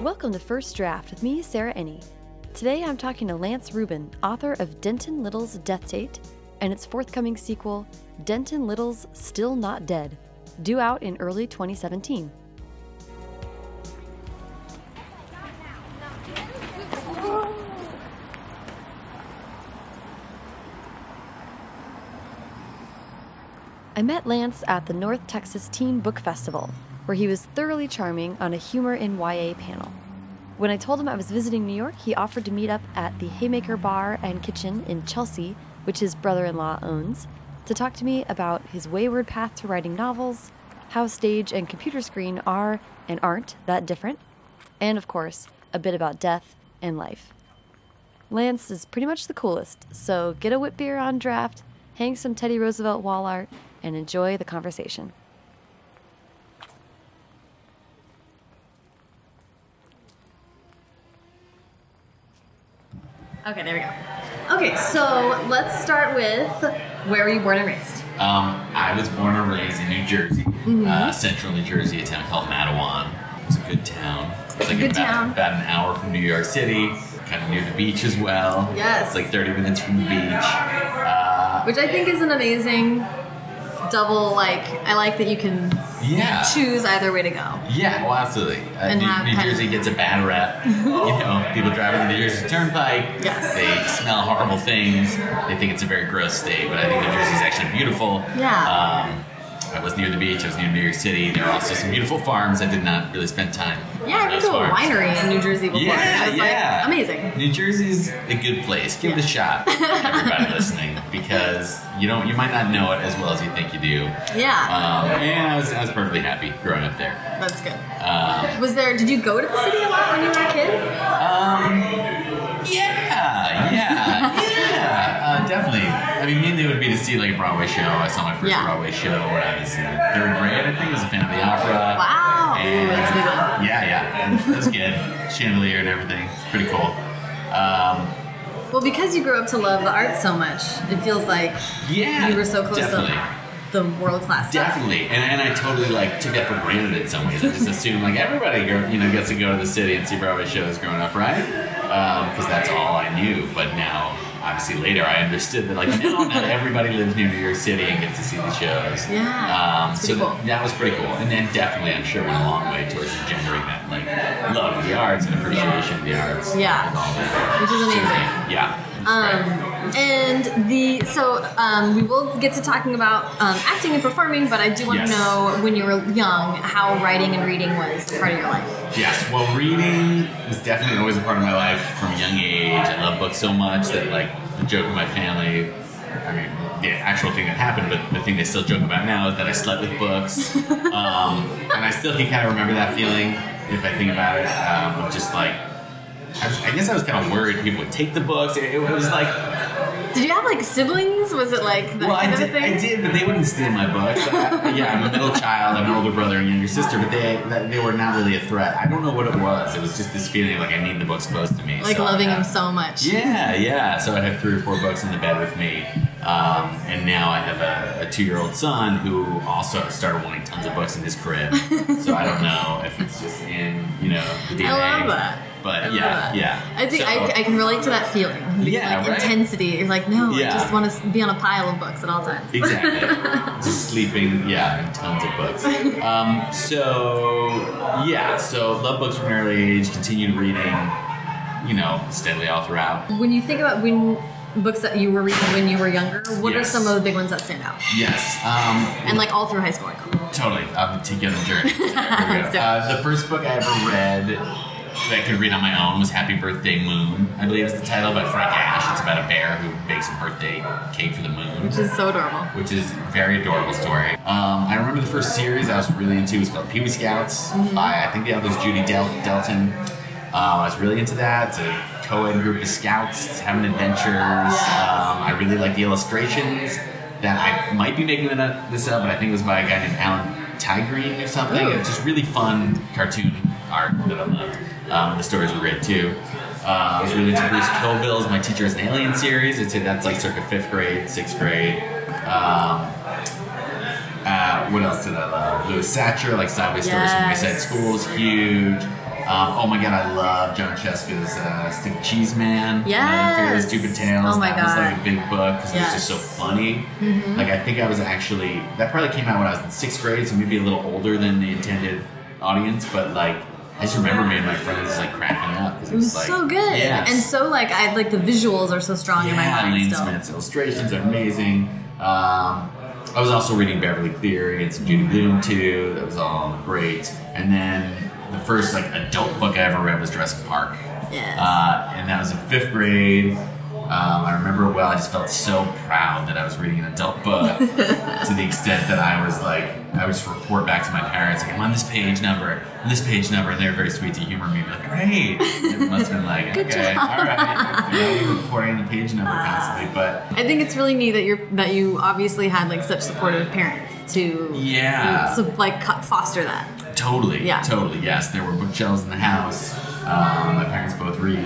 Welcome to First Draft with me, Sarah Enni. Today I'm talking to Lance Rubin, author of Denton Little's Death Date and its forthcoming sequel, Denton Little's Still Not Dead, due out in early 2017. Met Lance at the North Texas Teen Book Festival, where he was thoroughly charming on a humor in YA panel. When I told him I was visiting New York, he offered to meet up at the Haymaker Bar and Kitchen in Chelsea, which his brother in law owns, to talk to me about his wayward path to writing novels, how stage and computer screen are and aren't that different, and of course, a bit about death and life. Lance is pretty much the coolest, so get a wit beer on draft, hang some Teddy Roosevelt wall art, and enjoy the conversation. Okay, there we go. Okay, so let's start with where were you born and raised? Um, I was born and raised in New Jersey, Mm-hmm. uh, central New Jersey, a town called Matawan. It's a good town. It's like Good about, town. about an hour from New York City, kind of near the beach as well. Yes. It's like 30 minutes from the beach. Uh, Which I think is an amazing double, like, I like that you can yeah. choose either way to go. Yeah, well, absolutely. Uh, And New, New Jersey gets a bad rep. you know, people driving the New Jersey Turnpike. Yes. They smell horrible things. They think it's a very gross state, but I think New Jersey is actually beautiful. Yeah. Um, I was near the beach. I was near New York City. There are also some beautiful farms. I did not really spend time. Yeah, I went to a farms. winery in New Jersey before. Yeah, I was yeah. like, amazing. New Jersey's a good place. Give it a shot, everybody listening, because you don't. You might not know it as well as you think you do. Yeah, Um, and I was, I was perfectly happy growing up there. that's good. Um, Was there, did you go to the city a lot when you were a kid? Um, yeah, yeah, yeah, uh, definitely. I mean, mainly it would be to see like a Broadway show. I saw my first Yeah. Broadway show when I was in third grade. I think I was a fan of the opera. Wow. And, Ooh, that's a good one. Yeah, yeah, it was good. Chandelier and everything. It's pretty cool. Um, Well, because you grew up to love the arts so much, it feels like yeah, you were so close definitely. to the world class. Definitely, and, and I totally like took that for granted in some ways. I just assumed like everybody, you know, gets to go to the city and see Broadway shows growing up, right? Because that's all I knew. But now, obviously, later I understood that like no, not everybody lives near New York City and gets to see the shows. Yeah, um, so pretty that, that was pretty cool, and then definitely, I'm sure, went a long way towards engendering that like love of the arts and appreciation of the arts. Yeah. and all that. Which is amazing. Yeah. Um, and the so um, we will get to talking about um, acting and performing, but I do want Yes. to know when you were young how writing and reading was part of your life. Yes, well, reading was definitely always a part of my life from a young age. I love books so much that, like, the joke in my family, I mean, the actual thing that happened, but the thing they still joke about now is that I slept with books. um, and I still can kind of remember that feeling if I think about it, um, of just like, I, was, I guess I was kind of worried people would take the books. It, it was like, Did you have like siblings? Was it like that well, I did? I did, but they wouldn't steal my books. I, yeah, I'm a middle child. I have an older brother and younger sister, but they they were not really a threat. I don't know what it was. It was just this feeling like I need the books close to me. Like So loving him so much. Yeah, yeah. So I'd have three or four books in the bed with me. Um, and now I have a, a two year old son who also started wanting tons of books in his crib. so I don't know if it's just in, you know, the DNA. I love that. But I love yeah, that. yeah. I think So- I, I can relate to that feeling. Yeah, like right? intensity. You're like, no, I just want to be on a pile of books at all times. Exactly. Just sleeping, yeah, and tons of books. Um, so, yeah, so love books from an early age, continued reading, you know, steadily all throughout. When you think about when books that you were reading when you were younger, what are some of the big ones that stand out? Yes. Um, And like all through high school, Totally. I'll take you on the journey. Here we go. Let's do it. uh, the first book I ever read that I could read on my own was Happy Birthday Moon, I believe is the title by Frank Asch. It's about a bear who bakes a birthday cake for the moon. which is so adorable. Which is a very adorable story. Um, I remember the first series I was really into was called Pee Wee Scouts by I think the author's Judy Del- Delton. Uh, I was really into that. Co-ed group of scouts having adventures. Um, I really like the illustrations. That I might be making this up, but I think it was by a guy named Alan Tiegreen or something. Ooh. It's just really fun cartoon art that I loved. Um, the stories were great too. Uh, I was really into Bruce Coville's My Teacher is an Alien series. I'd say that's like circa fifth grade, sixth grade. Um, uh, what else did I love? Louis Sachar, like Sideways Stories from Wayside Yes. School is huge. Um, oh my god, I love Jon Scieszka's uh, Stinky Cheese Man. Yes. Fairly Stupid Tales. Oh my that was like a big book because it was just so funny. Mm-hmm. Like I think I was actually that probably came out when I was in sixth grade, so maybe a little older than the intended audience. But like I just remember me and my friends like cracking up because It was like so good. Yes. And so like I like the visuals are so strong in my Yeah, mind Lane still. Smith's illustrations are amazing. Um, I was also reading Beverly Cleary and some Judy Blume too. That was all great. And then the first like adult book I ever read was Jurassic Park. Yes. Uh, and that was in fifth grade. Um, I remember well. I just felt so proud that I was reading an adult book to the extent that I was like, I would just report back to my parents, like, I'm on this page number, on this page number, and they were very sweet to humor me, like, great. It must have been like, okay, job. all right. You know, reporting on the page number constantly, but I think it's really neat that you're that you obviously had like such supportive parents to Yeah. so like foster that. Totally. Yeah. Totally. Yes, there were bookshelves in the house. Um, my parents both read.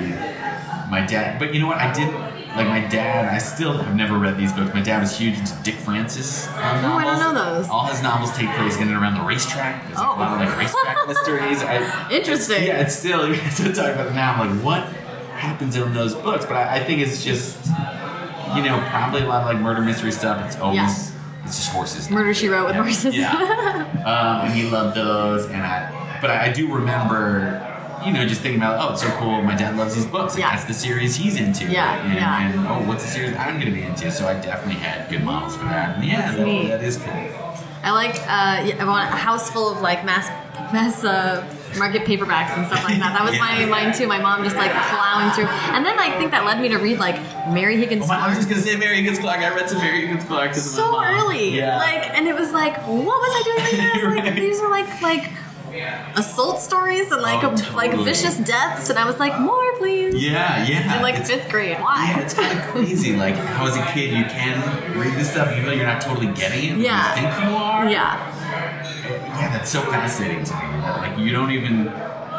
My dad, but you know what? I didn't like my dad. I still have never read these books. My dad was huge into Dick Francis. Um, Oh, I don't know those. All his novels take place in and around the racetrack. There's Oh. a lot of like racetrack mysteries. I, Interesting. yeah, it's still. You guys are talking about it now. I'm like, what happens in those books? But I, I think it's just, you know, probably a lot of like murder mystery stuff. It's always. Yeah. It's just horses. Murder She Wrote with Yeah. horses. Yeah. um, and he loved those, and I, but I, I do remember, you know, just thinking about, oh, it's so cool. My dad loves these books. Like, Yeah. That's the series he's into. Yeah, And, yeah. and oh, what's the series I'm going to be into? So I definitely had good models for that. And yeah, that, that is cool. I like uh, I want a house full of like mass mass uh, market paperbacks and stuff like that. That was my Yeah. mine too. My mom just like plowing through, and then I think that led me to read like Mary Higgins Oh, my, I was just going to say Mary Higgins Clark. I read some Mary Higgins Clark. my so early. Yeah. Like, and it was like, what was I doing reading this? Like, these were like like assault stories and like Oh, a, like vicious deaths, and I was like, more please. yeah, yeah. In like It's- fifth grade. Why? Yeah, it's kind of crazy. Like, how as a kid you can read this stuff, even though you're not totally getting it. Yeah. You think you are. yeah. Yeah, that's so fascinating to me. That, like you don't even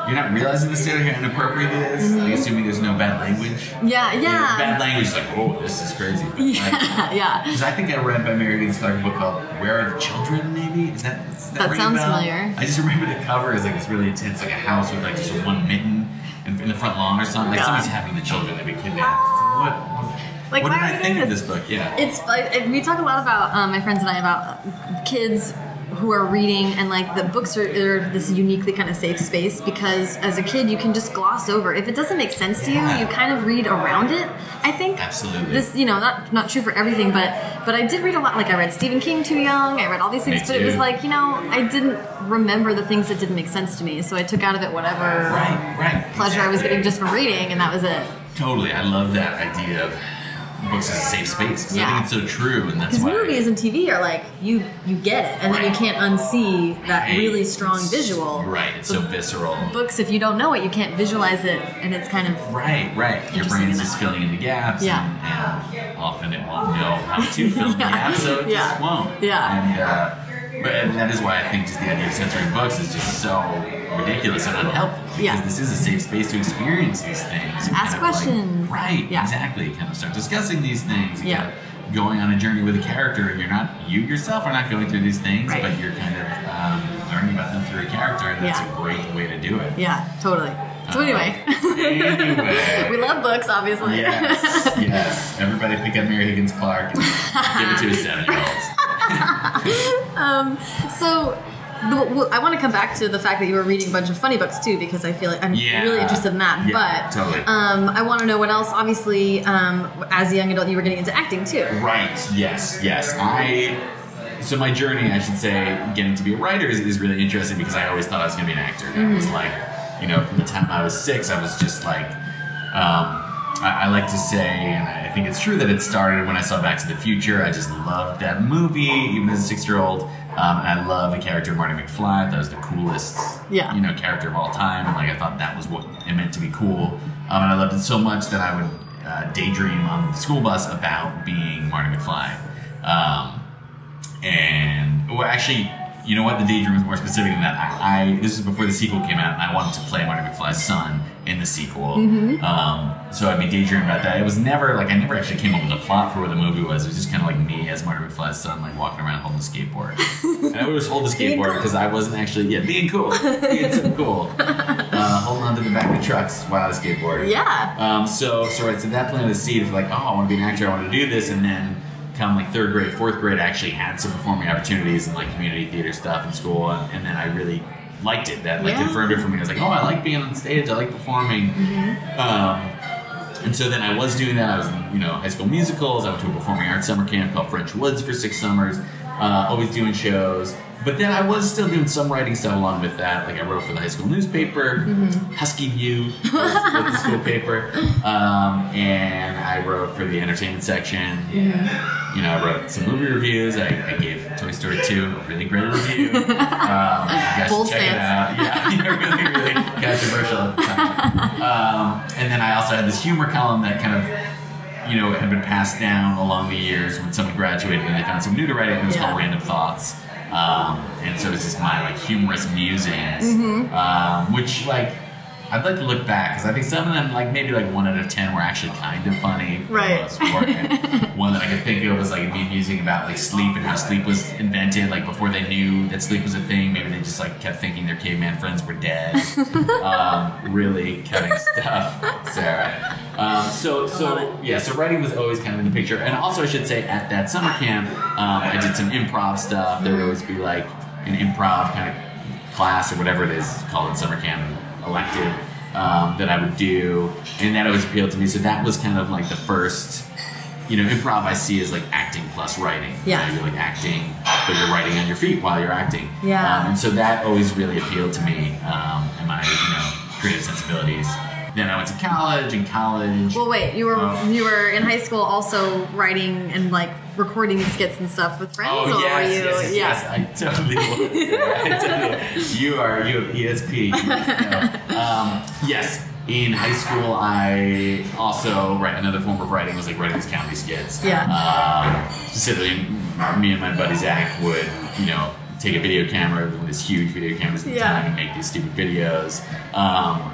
you're not realizing the state of how inappropriate it is. Like assuming there's no bad language. Yeah, You know, yeah. bad language is like, whoa, this is crazy. Yeah, yeah. Because I think I read by Mary Higgins Clark a book called Where Are the Children? Maybe is that? That, That sounds familiar. I just remember the cover is like this really intense, like a house with like just one mitten in, in the front lawn or something. Like God. somebody's having the children that be kidnapped. What? What, Like, what did I think of this? this book? Yeah. It's like we talk a lot about um, my friends and I about kids who are reading and like the books are, are this uniquely kind of safe space because as a kid you can just gloss over if it doesn't make sense to Yeah. you you kind of read around it I think Absolutely. this you know not not true for everything but but I did read a lot like I read Stephen King too young I read all these things Me but it was like you know I didn't remember the things that didn't make sense to me so I took out of it whatever Right. Right. pleasure I was getting just from reading and that was it Totally, I love that idea of books as a safe space because Yeah. I think it's so true, and that's Because why movies and TV are like you you get it, and then you can't unsee that Right. really strong It's- visual. Right, it's so visceral. Books, if you don't know it, you can't visualize it, and it's kind of Right, right. Your Interesting brain's in just filling in the gaps, Yeah. and, and often it won't know how to fill in the Yeah. gaps, so it Yeah. just won't. Yeah. And uh, but and that is why I think just the idea of censoring books is just so ridiculous and unhelpful. Because Yeah. this is a safe space to experience these things. Ask of like- questions. right. Yeah. Exactly. Kind of start discussing these things. Yeah. Going on a journey with a character, and you're not you yourself are not going through these things, Right. but you're kind of um, learning about them through a character, and that's Yeah. a great way to do it. yeah, totally. So anyway, Anyway. we love books, obviously. Yes, yes. Everybody pick up Mary Higgins Clark and give it to a seven year old. um, so. the- I want to come back to the fact that you were reading a bunch of funny books too, because I feel like I'm Yeah. really interested in that. Yeah, but totally. um, I want to know what else. Obviously, um, as a young adult, you were getting into acting too. Right, yes, yes. I. So my journey, I should say, getting to be a writer is, is really interesting because I always thought I was going to be an actor. It was like, you know, from the time I was six, I was just like, um, I, I like to say, and I think it's true that it started when I saw Back to the Future. I just loved that movie, even as a six-year-old. Um, and I love the character of Marty McFly. That was the coolest, Yeah. you know, character of all time. And like I thought that was what it meant to be cool. Um, and I loved it so much that I would uh, daydream on the school bus about being Marty McFly. Um, and well, actually, you know what? The daydream was more specific than that. I, I this is before the sequel came out, and I wanted to play Marty McFly's son in the sequel. Um, so I'd be daydreaming about that. It was never like I never actually came up with a plot for what the movie was. It was just kind of like me as Marty McFly's son, like walking around holding a skateboard. and I would just hold the skateboard cool. because I wasn't actually yeah being cool, being so cool, uh, holding onto the back of the trucks while I skateboard. Yeah. Um, so, so right, so that planted the seed of like, oh, I want to be an actor, I want to do this, and then come like third grade, fourth grade, I actually had some performing opportunities and like community theater stuff in school, and, and then I really liked it. That like Yeah. confirmed it for me. I was like, oh, I like being on stage, I like performing. Mm-hmm. Um, and so then I was doing that. I was in, you know, high school musicals. I went to a performing arts summer camp called French Woods for six summers. Uh, always doing shows. But then I was still doing some writing stuff along with that. Like I wrote for the high school newspaper, Husky View was, was the school paper, um, and I wrote for the entertainment section. You know, I wrote some movie reviews. I, I gave Toy Story 2 a really great review. Um, you guys Bold should check it out. Yeah, really, really controversial at the time. Um, and then I also had this humor column that kind of, you know, had been passed down along the years when someone graduated and they found something new to write. It was Yeah. called Random Thoughts. Um, and so it was just my like humorous musings, Mm-hmm. um, which like I'd like to look back because I think some of them, like maybe like one out of ten, were actually kind of funny. Right. most part. And one that I could think of was like me musing about like sleep and how sleep was invented, like before they knew that sleep was a thing. Maybe they just like kept thinking their caveman friends were dead. um, really cutting stuff, Sarah. Um, so, so yeah, so writing was always kind of in the picture, and also I should say at that summer camp, um, I did some improv stuff. There would always be like an improv kind of class or whatever it is called in summer camp, elective um, that I would do, and that always appealed to me. So that was kind of like the first, you know, improv I see is like acting plus writing. You Yeah. know, you're like acting, but you're writing on your feet while you're acting. Yeah. Um, and so that always really appealed to me um, and my, you know, creative sensibilities. Then I went to college. In college, Well, wait. You were Oh. you were in high school also writing and like recording skits and stuff with friends, Oh yes, you? yes, yes, yeah. yes, I totally was. I totally, you are you have ESP. Know. um, yes, in high school, I also write another form of writing was like writing these comedy skits. Yeah. Um, specifically, me and my buddy Zach would you know take a video camera, one of these huge video cameras at the Yeah. time, and make these stupid videos. Um,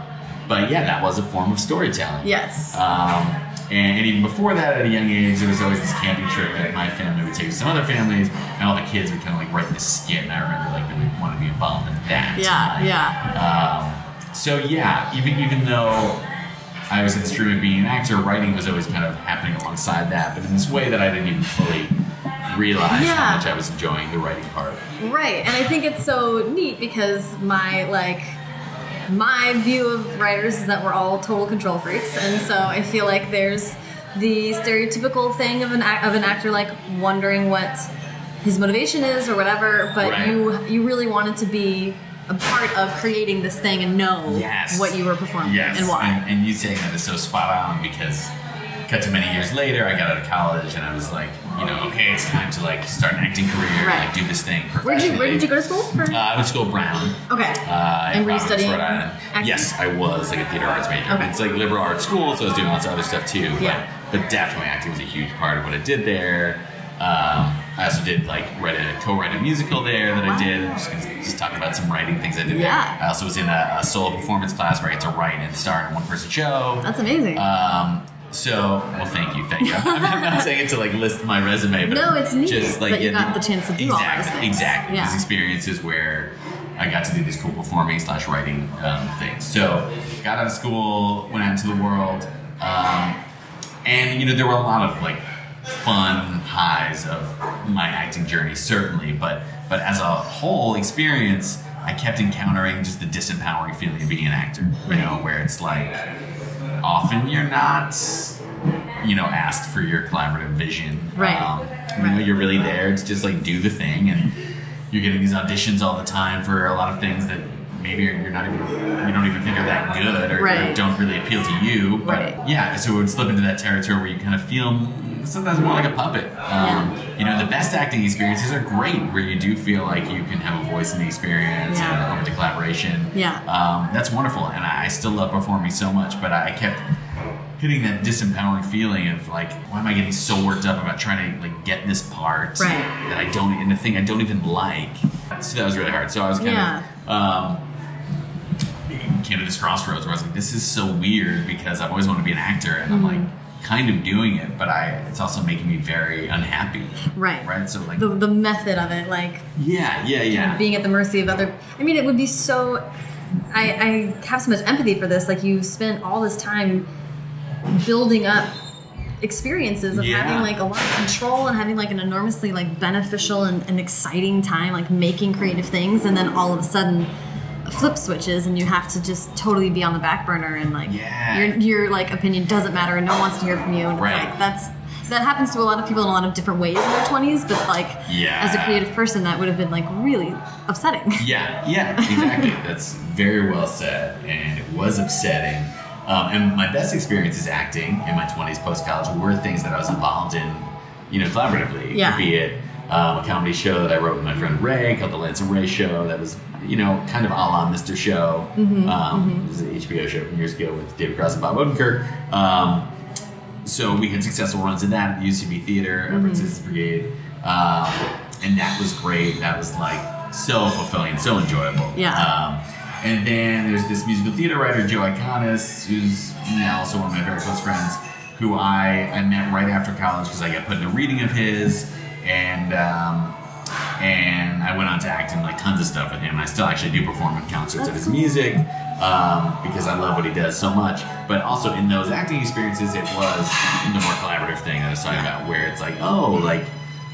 but yeah, that was a form of storytelling. Yes. Um, and, and even before that, at a young age, there was always this camping trip that my family would take with some other families, and all the kids would kind of like write this skit, and I remember like really wanting to be involved in that. Yeah, Like, yeah. Um, so yeah, even even though I was in the stream of being an actor, writing was always kind of happening alongside that, but in this way that I didn't even fully realize Yeah. how much I was enjoying the writing part. Right, and I think it's so neat because my like my view of writers is that we're all total control freaks, and so I feel like there's the stereotypical thing of an of an actor like wondering what his motivation is or whatever, but Right. you you really wanted to be a part of creating this thing and know Yes. what you were performing Yes, and why. And, and you saying that is so spot on because cut to many years later, I got out of college and I was like, you know, okay, it's time to like start an acting career, Right. like do this thing Where did you Where did you go to school? For? Uh, I went to school Brown. okay. Uh, And were you studying Rhode Island. acting? Yes, I was like a theater arts major. Okay. It's like liberal arts school, so I was doing lots of other stuff too. But, Yeah. but definitely acting was a huge part of what I did there. Um, I also did like write a co-write a musical there that Wow. I did. I'm just, gonna, just talking about some writing things I did Yeah. there. I also was in a, a solo performance class where I get to write and star in a one-person show. That's amazing. Um, so, well, thank you, thank you. I'm, I'm not saying it to like list my resume, but No, it's neat just like that you yeah, got the chance to do all exactly, those things. Exactly, Yeah. these experiences where I got to do these cool performing slash writing um, things. So, got out of school, went out into the world, um, and you know there were a lot of like fun highs of my acting journey, certainly, but but as a whole experience. I kept encountering just the disempowering feeling of being an actor, you know, where it's like often you're not you know asked for your collaborative vision Right. um, you know you're really there to just like do the thing and you're getting these auditions all the time for a lot of things that maybe you're not even you don't even think are that good or, or don't really appeal to you but Right. yeah so it would slip into that territory where you kind of feel sometimes more like a puppet um, you know the best acting experiences are great where you do feel like you can have a voice in the experience Yeah. and open to collaboration Yeah. um, that's wonderful and I, I still love performing so much but I, I kept hitting that disempowering feeling of like why am i getting so worked up about trying to like get this part Right. that i don't and the thing i don't even like so that was really hard. So I was kind Yeah. of um, came to this crossroads where I was like, this is so weird because I've always wanted to be an actor, and I'm like kind of doing it, but I it's also making me very unhappy. Right. Right. So like, The, the method of it, like yeah, yeah, yeah. being at the mercy of other. I mean, it would be so. I, I have so much empathy for this. Like you spent all this time building up experiences of Yeah. having like a lot of control and having like an enormously like beneficial and, and exciting time like making creative things and then all of a sudden flip switches and you have to just totally be on the back burner and like Yeah. your your like opinion doesn't matter and no one wants to hear from you and Right. like that's that happens to a lot of people in a lot of different ways in their 20s but like Yeah. as a creative person that would have been like really upsetting Yeah, yeah, exactly. That's very well said, and it was upsetting. Um, and my best experiences acting in my 20s post college were things that I was involved in, you know, collaboratively. Yeah. Be it um, a comedy show that I wrote with my friend Ray called The Lance and Ray Show that was, you know, kind of a la Mr. Show. um, It was an HBO show from years ago with David Cross and Bob Odenkirk. Um, so we had successful runs in that at the UCB Theater, Mm-hmm. Upright Citizens Brigade, um, and that was great. That was like so fulfilling, so enjoyable. Yeah. Um, and then there's this musical theater writer, Joe Iconis, who's now also one of my very close friends, who I, I met right after college because I got put in a reading of his, and um, and I went on to act in like tons of stuff with him. I still actually do perform in concerts of his music um, because I love what he does so much. But also in those acting experiences, it was the more collaborative thing that I was talking about, where it's like, oh, like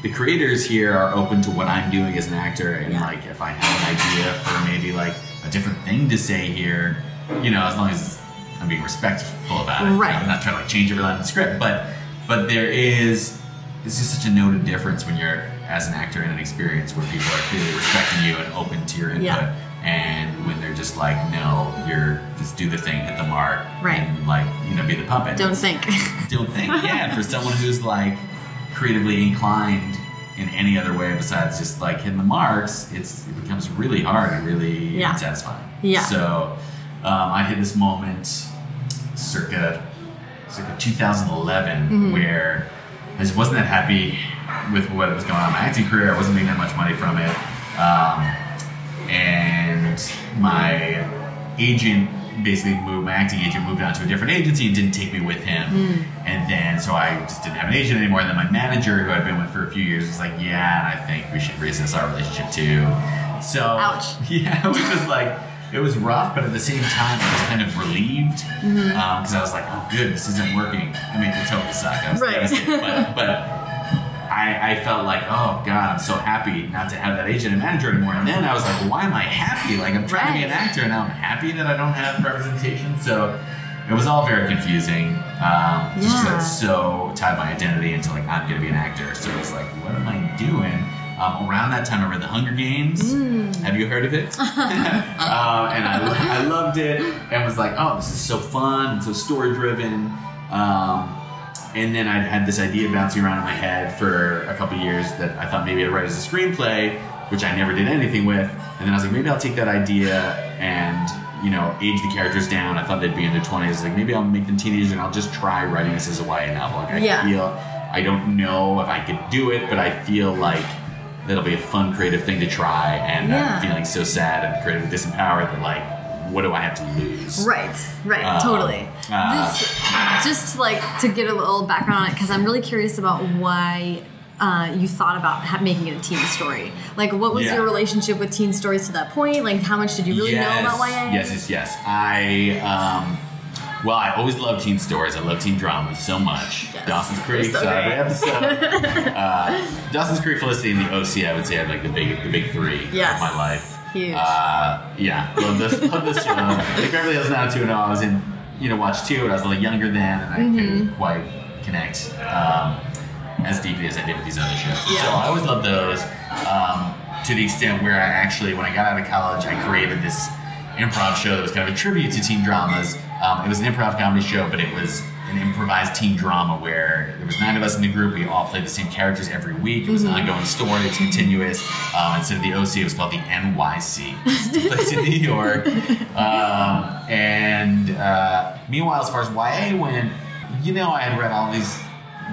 the creators here are open to what I'm doing as an actor, and like if I have an idea for maybe like a different thing to say here, you know, as long as I'm being respectful about it, Right. I'm not trying to like change every line in the script, but but there is it's just such a noted difference when you're as an actor in an experience where people are clearly respecting you and open to your input Yeah. and when they're just like no you're just do the thing hit the mark Right. and like you know be the puppet don't think don't think yeah for someone who's like creatively inclined in any other way besides just like hitting the marks it's it becomes really hard and really Yeah. unsatisfying Yeah. so um, i hit this moment circa circa 2011 Mm-hmm. where i just wasn't that happy with what was going on in my acting career. I wasn't making that much money from it. Um, and my agent basically moved my acting agent moved on to a different agency and didn't take me with him. Hmm. And then so i just didn't have an agent anymore. And then my manager who i'd been with for a few years was like yeah and i think we should reassess our relationship too. So Ouch. yeah it was just like it was rough but at the same time i was kind of relieved mm-hmm. um, because i was like oh good this isn't working. I mean it totally sucked. I was Right. devastated but, but I, I felt like, oh God, I'm so happy not to have that agent and manager anymore. And then I was like, why am I happy? Like I'm trying to be an actor, and now I'm happy that I don't have representation. So it was all very confusing. Um, Just Yeah. it's so tied my identity into like I'm gonna be an actor. So it was like, what am I doing? Um, around that time, I read The Hunger Games. Have you heard of it? um, and I, I loved it, and was like, oh, this is so fun and so story driven. Um, and then I'd had this idea bouncing around in my head for a couple years that I thought maybe I'd write as a screenplay, which I never did anything with. And then I was like, maybe I'll take that idea and you know age the characters down. I thought they'd be in their twenties. Like maybe I'll make them teenagers and I'll just try writing this as a YA novel. Like I Yeah. feel I don't know if I could do it, but I feel like that'll be a fun creative thing to try. And Yeah. I'm feeling so sad and creatively disempowered that like, what do I have to lose? Right, right, Um, totally. uh, this, just like to get a little background on it, because I'm really curious about why uh, you thought about ha- making it a teen story. Like, what was Yeah. your relationship with teen stories to that point? Like, how much did you really know about YA? Yes, yes, yes. I um, well, I always loved teen stories. I love teen dramas so much. Yes. Dawson's Creek, so every episode. uh, Dawson's Creek, Felicity, and the OC. I would say are like the big, the big three Yes. of my life. Huge. Uh, yeah, love this, love this show. like Beverly Hills 90210, I was in, you know, watch two, and I was a little younger then, and I Mm-hmm. couldn't quite connect um, as deeply as I did with these other shows. Yeah. So I always loved those. Um, to the extent where I actually, when I got out of college, I created this improv show that was kind of a tribute to teen dramas. Um, it was an improv comedy show, but it was an improvised teen drama where there was nine of us in the group. We all played the same characters every week. It was an ongoing story. It was continuous. Um, instead of the OC, it was called the NYC. It took in New York. Um, and uh, meanwhile, as far as YA went, you know, I had read all these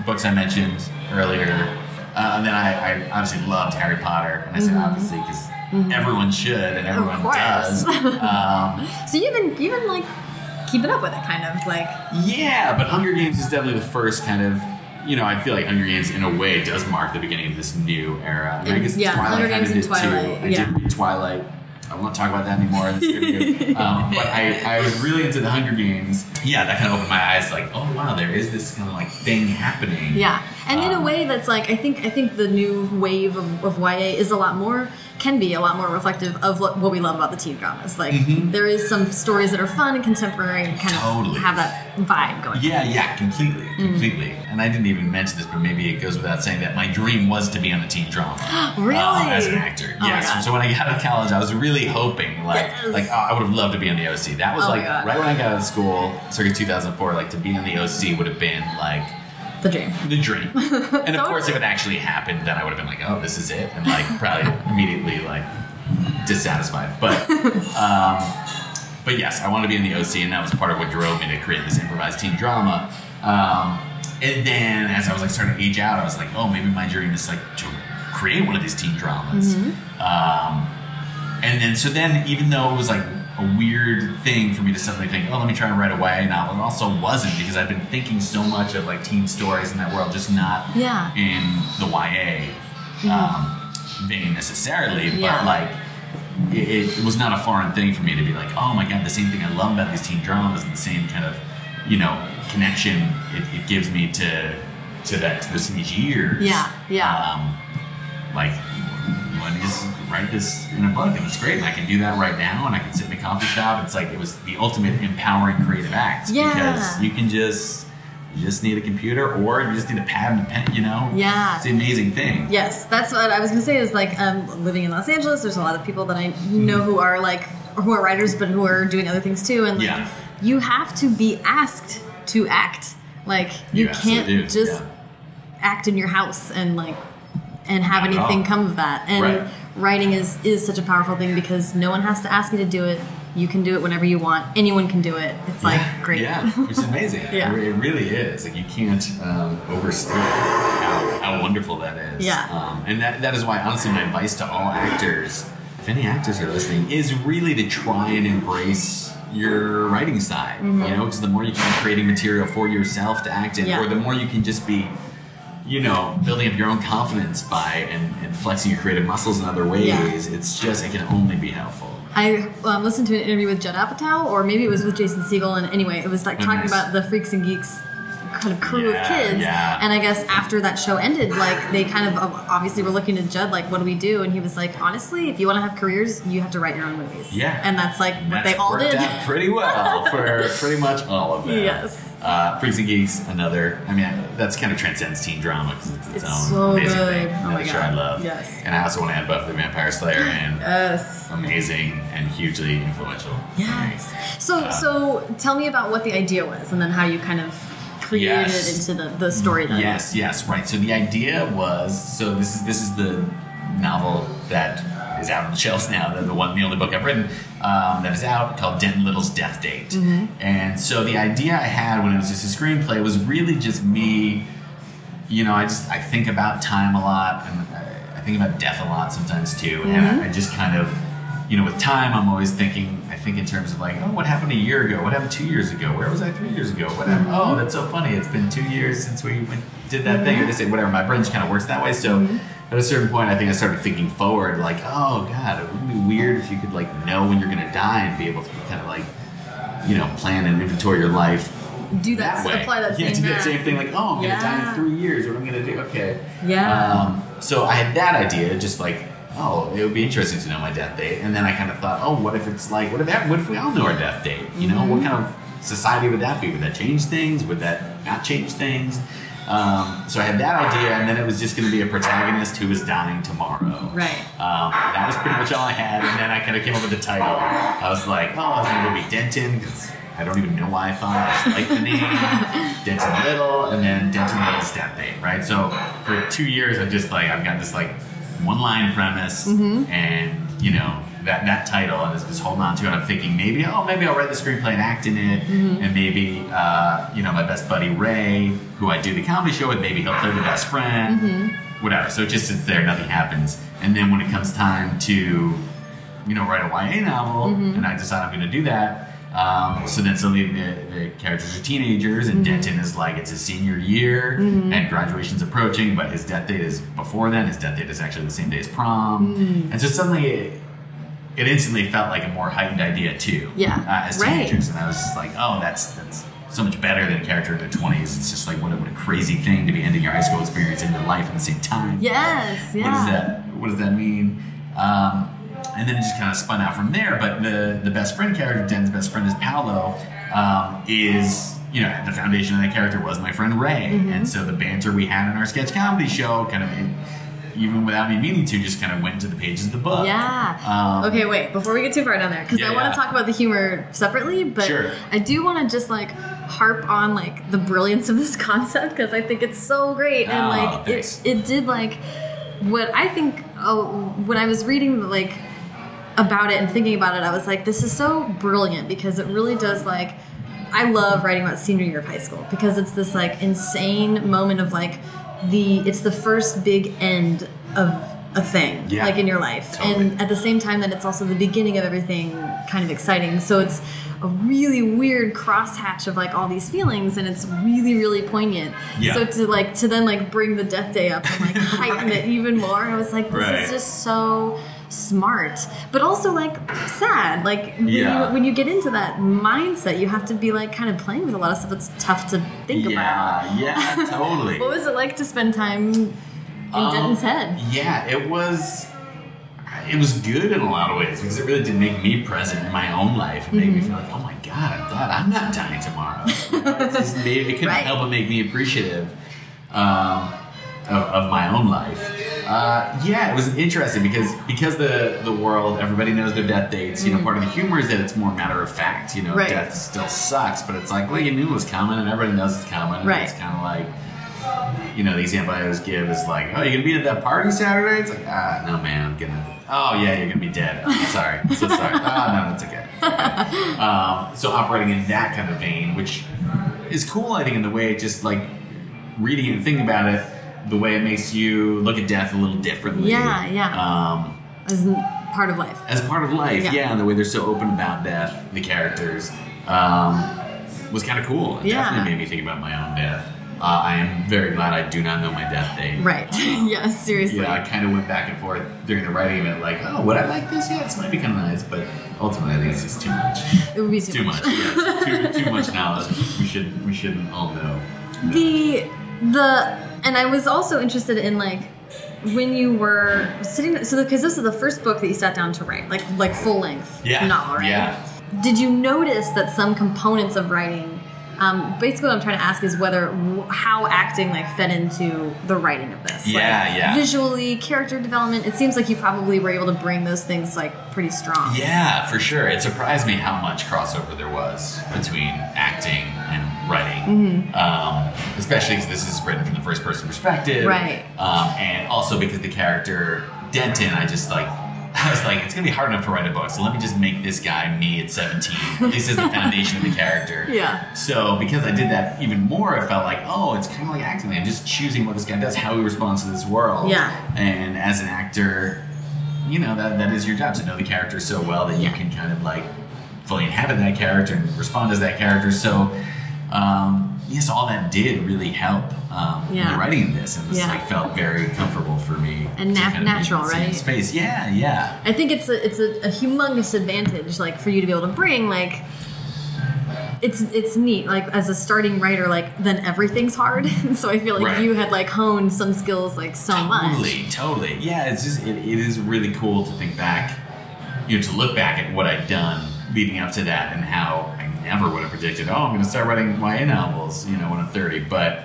books I mentioned earlier. Uh, and then I, I obviously loved Harry Potter, and I said obviously because everyone should and everyone does. Um, So you've been you've been like keeping up with it, kind of like yeah, but Hunger Games is definitely the first kind of. You know, I feel like Hunger Games, in a way, does mark the beginning of this new era. I, mean, I guess Yeah, Twilight Hunger Games and did Twilight, Too. I yeah. did read Twilight. I won't talk about that anymore. Um, but I, I was really into the Hunger Games. Yeah, that kind of opened my eyes. Like, oh wow, there is this kind of like thing happening. Yeah, and in a Um, way that's like I think I think the new wave of, of YA is a lot more can be a lot more reflective of what, what we love about the teen dramas. Like Mhm. there is some stories that are fun and contemporary and kind Totally. of have that vibe going. Yeah, yeah, completely, Mm-hmm. completely. And I didn't even mention this, but maybe it goes without saying that my dream was to be on a teen drama. Really? uh, as an actor. Oh yes. So when I got out of college, I was really hoping, like, Yes. like oh, I would have loved to be on the OC. That was Oh like right when I got out of school, circa 2004. Like to be on the OC would have been like The dream. the dream. and of course, if it actually happened, then I would have been like, oh, this is it, and like probably immediately like dissatisfied. But um, but yes, I wanted to be in the OC, and that was part of what drove me to create this improvised teen drama. Um, and then as I was like starting to age out, I was like, oh, maybe my dream is like to create one of these teen dramas. Um, and then so then even though it was like a weird thing for me to suddenly think, oh, let me try and write a YA novel, it also wasn't because I've been thinking so much of like teen stories in that world, just not Yeah. in the YA um, vein necessarily, Yeah. but like it, it was not a foreign thing for me to be like, oh my god, the same thing I love about these teen dramas and the same kind of you know connection it, it gives me to to that to those teenage years. Yeah, yeah. Um, like me just write this in a book and it's great and I can do that right now and I can sit in a coffee shop. It's like it was the ultimate empowering creative act Yeah. because you can just you just need a computer or you just need a pad and a pen, you know? Yeah. It's an amazing thing. Yes, that's what I was gonna say. Is like um, living in Los Angeles. There's a lot of people that I know who are like who are writers, but who are doing other things too. And like, Yeah. you have to be asked to act. Like you, You can't do, just yeah. act in your house and like and have anything come of that. And Right. writing is is such a powerful thing because no one has to ask you to do it. You can do it whenever you want. Anyone can do it. It's like great. Yeah, it's amazing. Yeah. It, really is. Like you can't um, overstate how, how wonderful that is. Yeah. Um, and that, that is why, honestly, my advice to all actors, if any actors are listening, is really to try and embrace your writing side. Mm-hmm. You know, because the more you can be creating material for yourself to act in, Yeah. or the more you can just be you know, building up your own confidence by and, and flexing your creative muscles in other ways, Yeah. it's just it can only be helpful. I um, listened to an interview with Judd Apatow, or maybe it was with Jason Segel, and anyway, it was like talking nice. about the Freaks and Geeks kind of crew Yeah, of kids. yeah. And I guess after that show ended, like they kind of obviously were looking at Judd, like, what do we do? And he was like, honestly, if you want to have careers, you have to write your own movies. Yeah. And that's like what That's they all did. out pretty well for pretty much all of them. Yes. Uh, Freaks and Geeks, another. I mean, that's kind of transcends teen drama because it's its, It's own so amazing good. thing. Oh Another my show God. I love. Yes. And I also want to add Buffy the Vampire Slayer and Yes. amazing and hugely influential. Yes. So, Uh, so tell me about what the idea was, and then how you kind of created Yes. it into the, the story. Then. Yes, yes, right. So the idea was so this is this is the novel that is out on the shelves now. The, the one, the only book I've written um, that is out called Denton Little's Death Date. Mm-hmm. And so the idea I had when it was just a screenplay was really just me. You know, I just I think about time a lot, and I, I think about death a lot sometimes too. Mm-hmm. And I, I just kind of, you know, with time, I'm always thinking. I think in terms of like, oh, what happened a year ago? What happened two years ago? Where was I three years ago? What happened? Mm-hmm. Oh, that's so funny. It's been two years since we went, did that thing, or this, whatever. My brain just kind of works that way. So Mm-hmm. At a certain point, I think I started thinking forward, like, oh god, it would be weird if you could like know when you're gonna die and be able to kind of like, you know, plan and inventory your life Do that. that way. Apply that yeah, same do that same thing. Like, oh, I'm gonna die in three years. What am I gonna do? Okay. Yeah. Um, so I had that idea, just like, oh, it would be interesting to know my death date. And then I kind of thought, oh, what if it's like, what if that, what if we all know our death date? You know, Mm-hmm. what kind of society would that be? Would that change things? Would that not change things? Um, so I had that idea, and then it was just going to be a protagonist who was dying tomorrow. Right. Um, that was pretty much all I had, and then I kind of came up with the title. I was like, oh, I was going to be Denton because I don't even know why I thought I just liked the name Denton Little, and then Denton Little's death date, right? So for two years, I just like I've got this like one line premise, and you know that that title, and just, just holding on to it. I'm thinking maybe oh maybe I'll write the screenplay and act in it, and maybe uh, you know my best buddy Ray, who I do the comedy show with, maybe he'll play the best friend. whatever. So it just sits there, nothing happens. And then when it comes time to, you know, write a YA novel, Mm-hmm. and I decide I'm going to do that. Um, so then suddenly the, the characters are teenagers, Mm-hmm. and Denton is like it's his senior year, and graduation's approaching, but his death date is before then. His death date is actually the same day as prom, Mm. and so suddenly it, it instantly felt like a more heightened idea too. Yeah. uh, as Right. teenagers, and I was just like, oh, that's that's so much better than a character in their twenties. It's just like what a, what a crazy thing to be ending your high school experience and your life at the same time. Yes, yeah. What does that What does that mean? Um, and then it just kind of spun out from there. But the the best friend character, Den's best friend, is Paolo. Um, is you know the foundation of that character was my friend Ray, Mm-hmm. and so the banter we had in our sketch comedy show kind of. Even without me meaning to, just kind of went into the pages of the book. Yeah. Um, okay, wait. Before we get too far down there, because Yeah, I want yeah. to talk about the humor separately, but Sure. I do want to just like harp on like the brilliance of this concept because I think it's so great and Oh, like thanks. it, it did like what I think. Oh, when I was reading like about it and thinking about it, I was like, this is so brilliant because it really does like. I love writing about senior year of high school because it's this like insane moment of like the it's the first big end of a thing Yeah. like in your life Totally. and at the same time that it's also the beginning of everything kind of exciting so it's a really weird crosshatch of like all these feelings and it's really really poignant Yeah. so to like to then like bring the death day up and like heighten it even more i was like this Right. is just so smart but also like sad like when, Yeah. you, when you get into that mindset you have to be like kind of playing with a lot of stuff that's tough to think about yeah, yeah, totally. what was it like to spend time in Um, denton's head Yeah, it was. It was good in a lot of ways because it really did make me present in my own life and made Mm-hmm. me feel like, oh my god, I'm glad I'm not dying tomorrow. It, just made, it couldn't Right. help but make me appreciative um, of, of my own life. Uh, yeah, it was interesting because because the the world everybody knows their death dates. You know, part of the humor is that it's more matter of fact. You know, Mm-hmm. Right. death still sucks, but it's like well, you knew it was coming, and everybody knows it's coming. and Right. It's kind of like you know, the example I always give is like, oh, you're gonna be at that party Saturday? It's like, ah, no, man, I'm gonna. Oh, yeah, you're gonna be dead. Oh, sorry, I'm so sorry. Ah, no, that's okay. It's okay. Um, so operating in that kind of vein, which is cool, I think, in the way it just like reading and thinking about it, the way it makes you look at death a little differently. Yeah, yeah. Um, as part of life as part of life, Yeah. yeah. and the way they're so open about death, the characters, um, was kind of cool. It Yeah. definitely made me think about my own death. Uh, I am very glad I do not know my death date. Right. yes, seriously. Yeah, I kind of went back and forth during the writing of it, like, oh, would I like this? Yeah, this might be kind of nice, but ultimately, I think it's just too much. It would be It's too much. Yeah, too, too much knowledge. We should we shouldn't all know. the the and I was also interested in like when you were sitting so because this is the first book that you sat down to write like like full length Yeah, novel right yeah. did you notice that some components of writing um, basically what I'm trying to ask is whether how acting like fed into the writing of this Yeah, like, yeah. visually character development it seems like you probably were able to bring those things like pretty strong Yeah, for sure. It surprised me how much crossover there was between acting and writing, Mm-hmm. um, especially because this is written from the first person perspective, Right. Um, and also because the character Denton, I just like. I was like, it's gonna be hard enough to write a book, so let me just make this guy me at 17. This is the foundation of the character. Yeah. So because I did that even more, I felt like, oh, it's kind of like acting. I'm just choosing what this guy does, how he responds to this world. Yeah. And as an actor, you know that that is your job to know the character so well that you can kind of like fully inhabit that character and respond as that character. So, um, yes, all that did really help um, in Yeah. the writing of this, and this Yeah. like felt very comfortable for me And nat- kind of natural, in the same right? Space, yeah, yeah. I think it's a it's a, a humongous advantage, like for you to be able to bring like. It's it's neat, like as a starting writer, like then everything's hard. so I feel like Right. you had like honed some skills like so much. Totally, totally. Yeah, it's just it, it is really cool to think back, you know, to look back at what I'd done leading up to that and how never would have predicted, oh, I'm going to start writing YA novels, you know, when I'm 30. But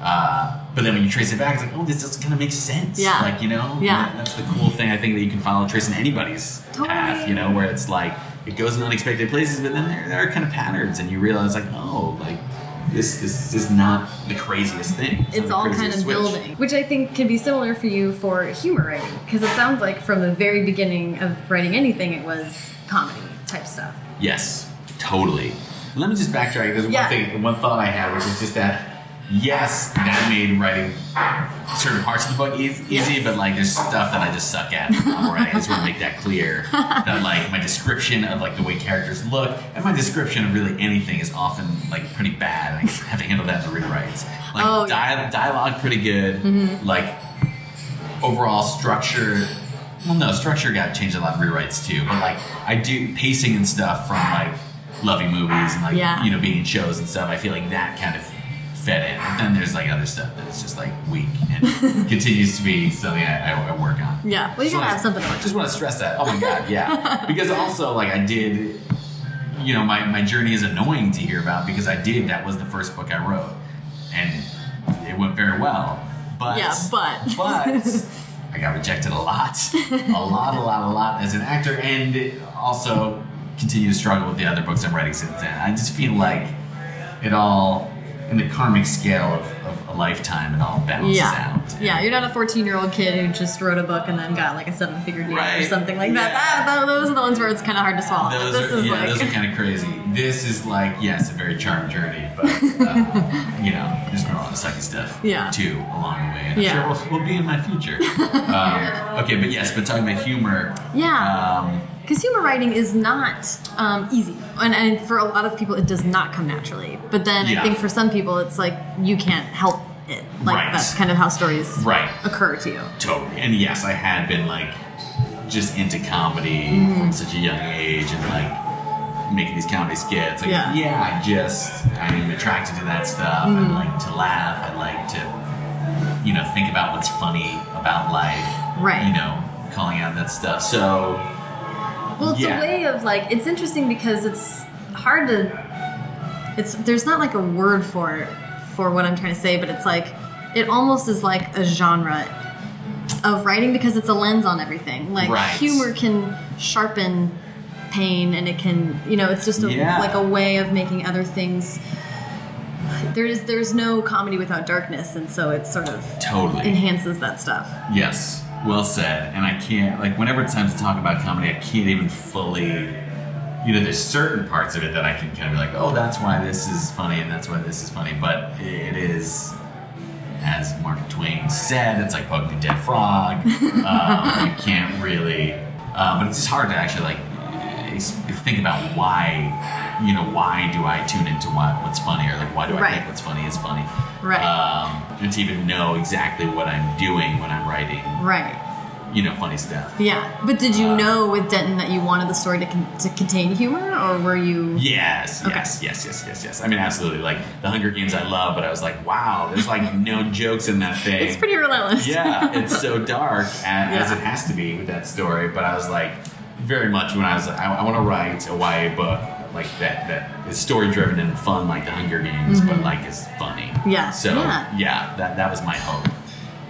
uh, but then when you trace it back, it's like, oh, this doesn't kind of make sense. Yeah. Like you know, Yeah. That's the cool thing I think that you can follow tracing anybody's Totally. path. You know, where it's like it goes in unexpected places, but then there, there are kind of patterns, and you realize like, oh, like. This, this is not the craziest thing. not It's all kind of switch. building, which I think can be similar for you for humor writing, because it sounds like from the very beginning of writing anything, it was comedy type stuff. Yes, totally. Let me just backtrack. There's Yeah. one thing, one thought I had, which is just that yes, that made writing certain parts of the book easy, Yes. but like there's stuff that I just suck at. Where I just want to make that clear that like my description of like the way characters look and my description of really anything is often like pretty bad. I have to handle that in the rewrites. Like Oh, yeah. Mm-hmm. dialogue pretty good. Like overall structure. Well, no, structure got changed a lot in rewrites too. But like I do pacing and stuff from like loving movies and like Yeah. you know being in shows and stuff. I feel like that kind of fed in. And then there's like other stuff that's just like weak and continues to be something I, I, I work on. Yeah. Well, you gotta have something to work Just want to stress that. Oh my god, yeah. because also like I did, you know, my my journey is annoying to hear about because I did. That was the first book I wrote, and it went very well. But Yeah, but. but I got rejected a lot, a lot, a lot, a lot as an actor, and also continue to struggle with the other books I'm writing since then. I just feel like it all, in the karmic scale of, of a lifetime, it all balances Yeah. out. Yeah, you're not a 14 year old kid who just wrote a book and then got like a seven figure deal or something like that. Yeah. that. Those are the ones where it's kind of hard to swallow. Those this are, is yeah, like. those are kind of crazy. This is like, yes, a very charmed journey, but uh, you know, there's been a lot of sucky stuff Yeah. too along the way, and Yeah. I'm sure will will be in my future. um, okay, but yes, but talking about humor, Yeah. um, Humor writing is not um, easy, and, and for a lot of people, it does not come naturally. But then Yeah. I think for some people, it's like you can't help it. Like Right. that's kind of how stories Right. occur to you. Totally. And yes, I had been like just into comedy Mm-hmm. from such a young age and like making these comedy skits. Like, Yeah. yeah, I just I'm attracted to that stuff. Mm-hmm. I like to laugh. I like to you know think about what's funny about life. Right. You know, calling out that stuff. So Well, it's Yeah. a way of like it's interesting because it's hard to. It's there's not like a word for it for what I'm trying to say, but it's like it almost is like a genre of writing because it's a lens on everything. Like Right. humor can sharpen pain, and it can you know it's just a, Yeah. like a way of making other things. There is there's no comedy without darkness, and so it sort of totally. enhances that stuff. Yes, well said. And I can't like whenever it's time to talk about comedy, I can't even fully. You know, there's certain parts of it that I can kind of be like, oh, that's why this is funny, and that's why this is funny. But it is, as Mark Twain said, it's like poking a dead frog. um, you can't really, uh, but it's just hard to actually like think about why. You know, why do I tune into what, what's funny, or like why do I Right. think what's funny is funny? Right. Um, to even know exactly what I'm doing when I'm writing Right. you know, funny stuff. Yeah, but did you Uh, know with Denton that you wanted the story to, con- to contain humor, or were you? Yes, Okay. yes, yes, yes, yes, yes. I mean, absolutely. Like the Hunger Games, I love, but I was like, wow, there's like no jokes in that thing. It's pretty relentless. yeah, it's so dark as, as it has to be with that story. But I was like, very much when I was, I, I want to write a YA book like that that is story driven and fun, like the Hunger Games, but like is funny. Mm-hmm. Yeah, So yeah. that that was my hope.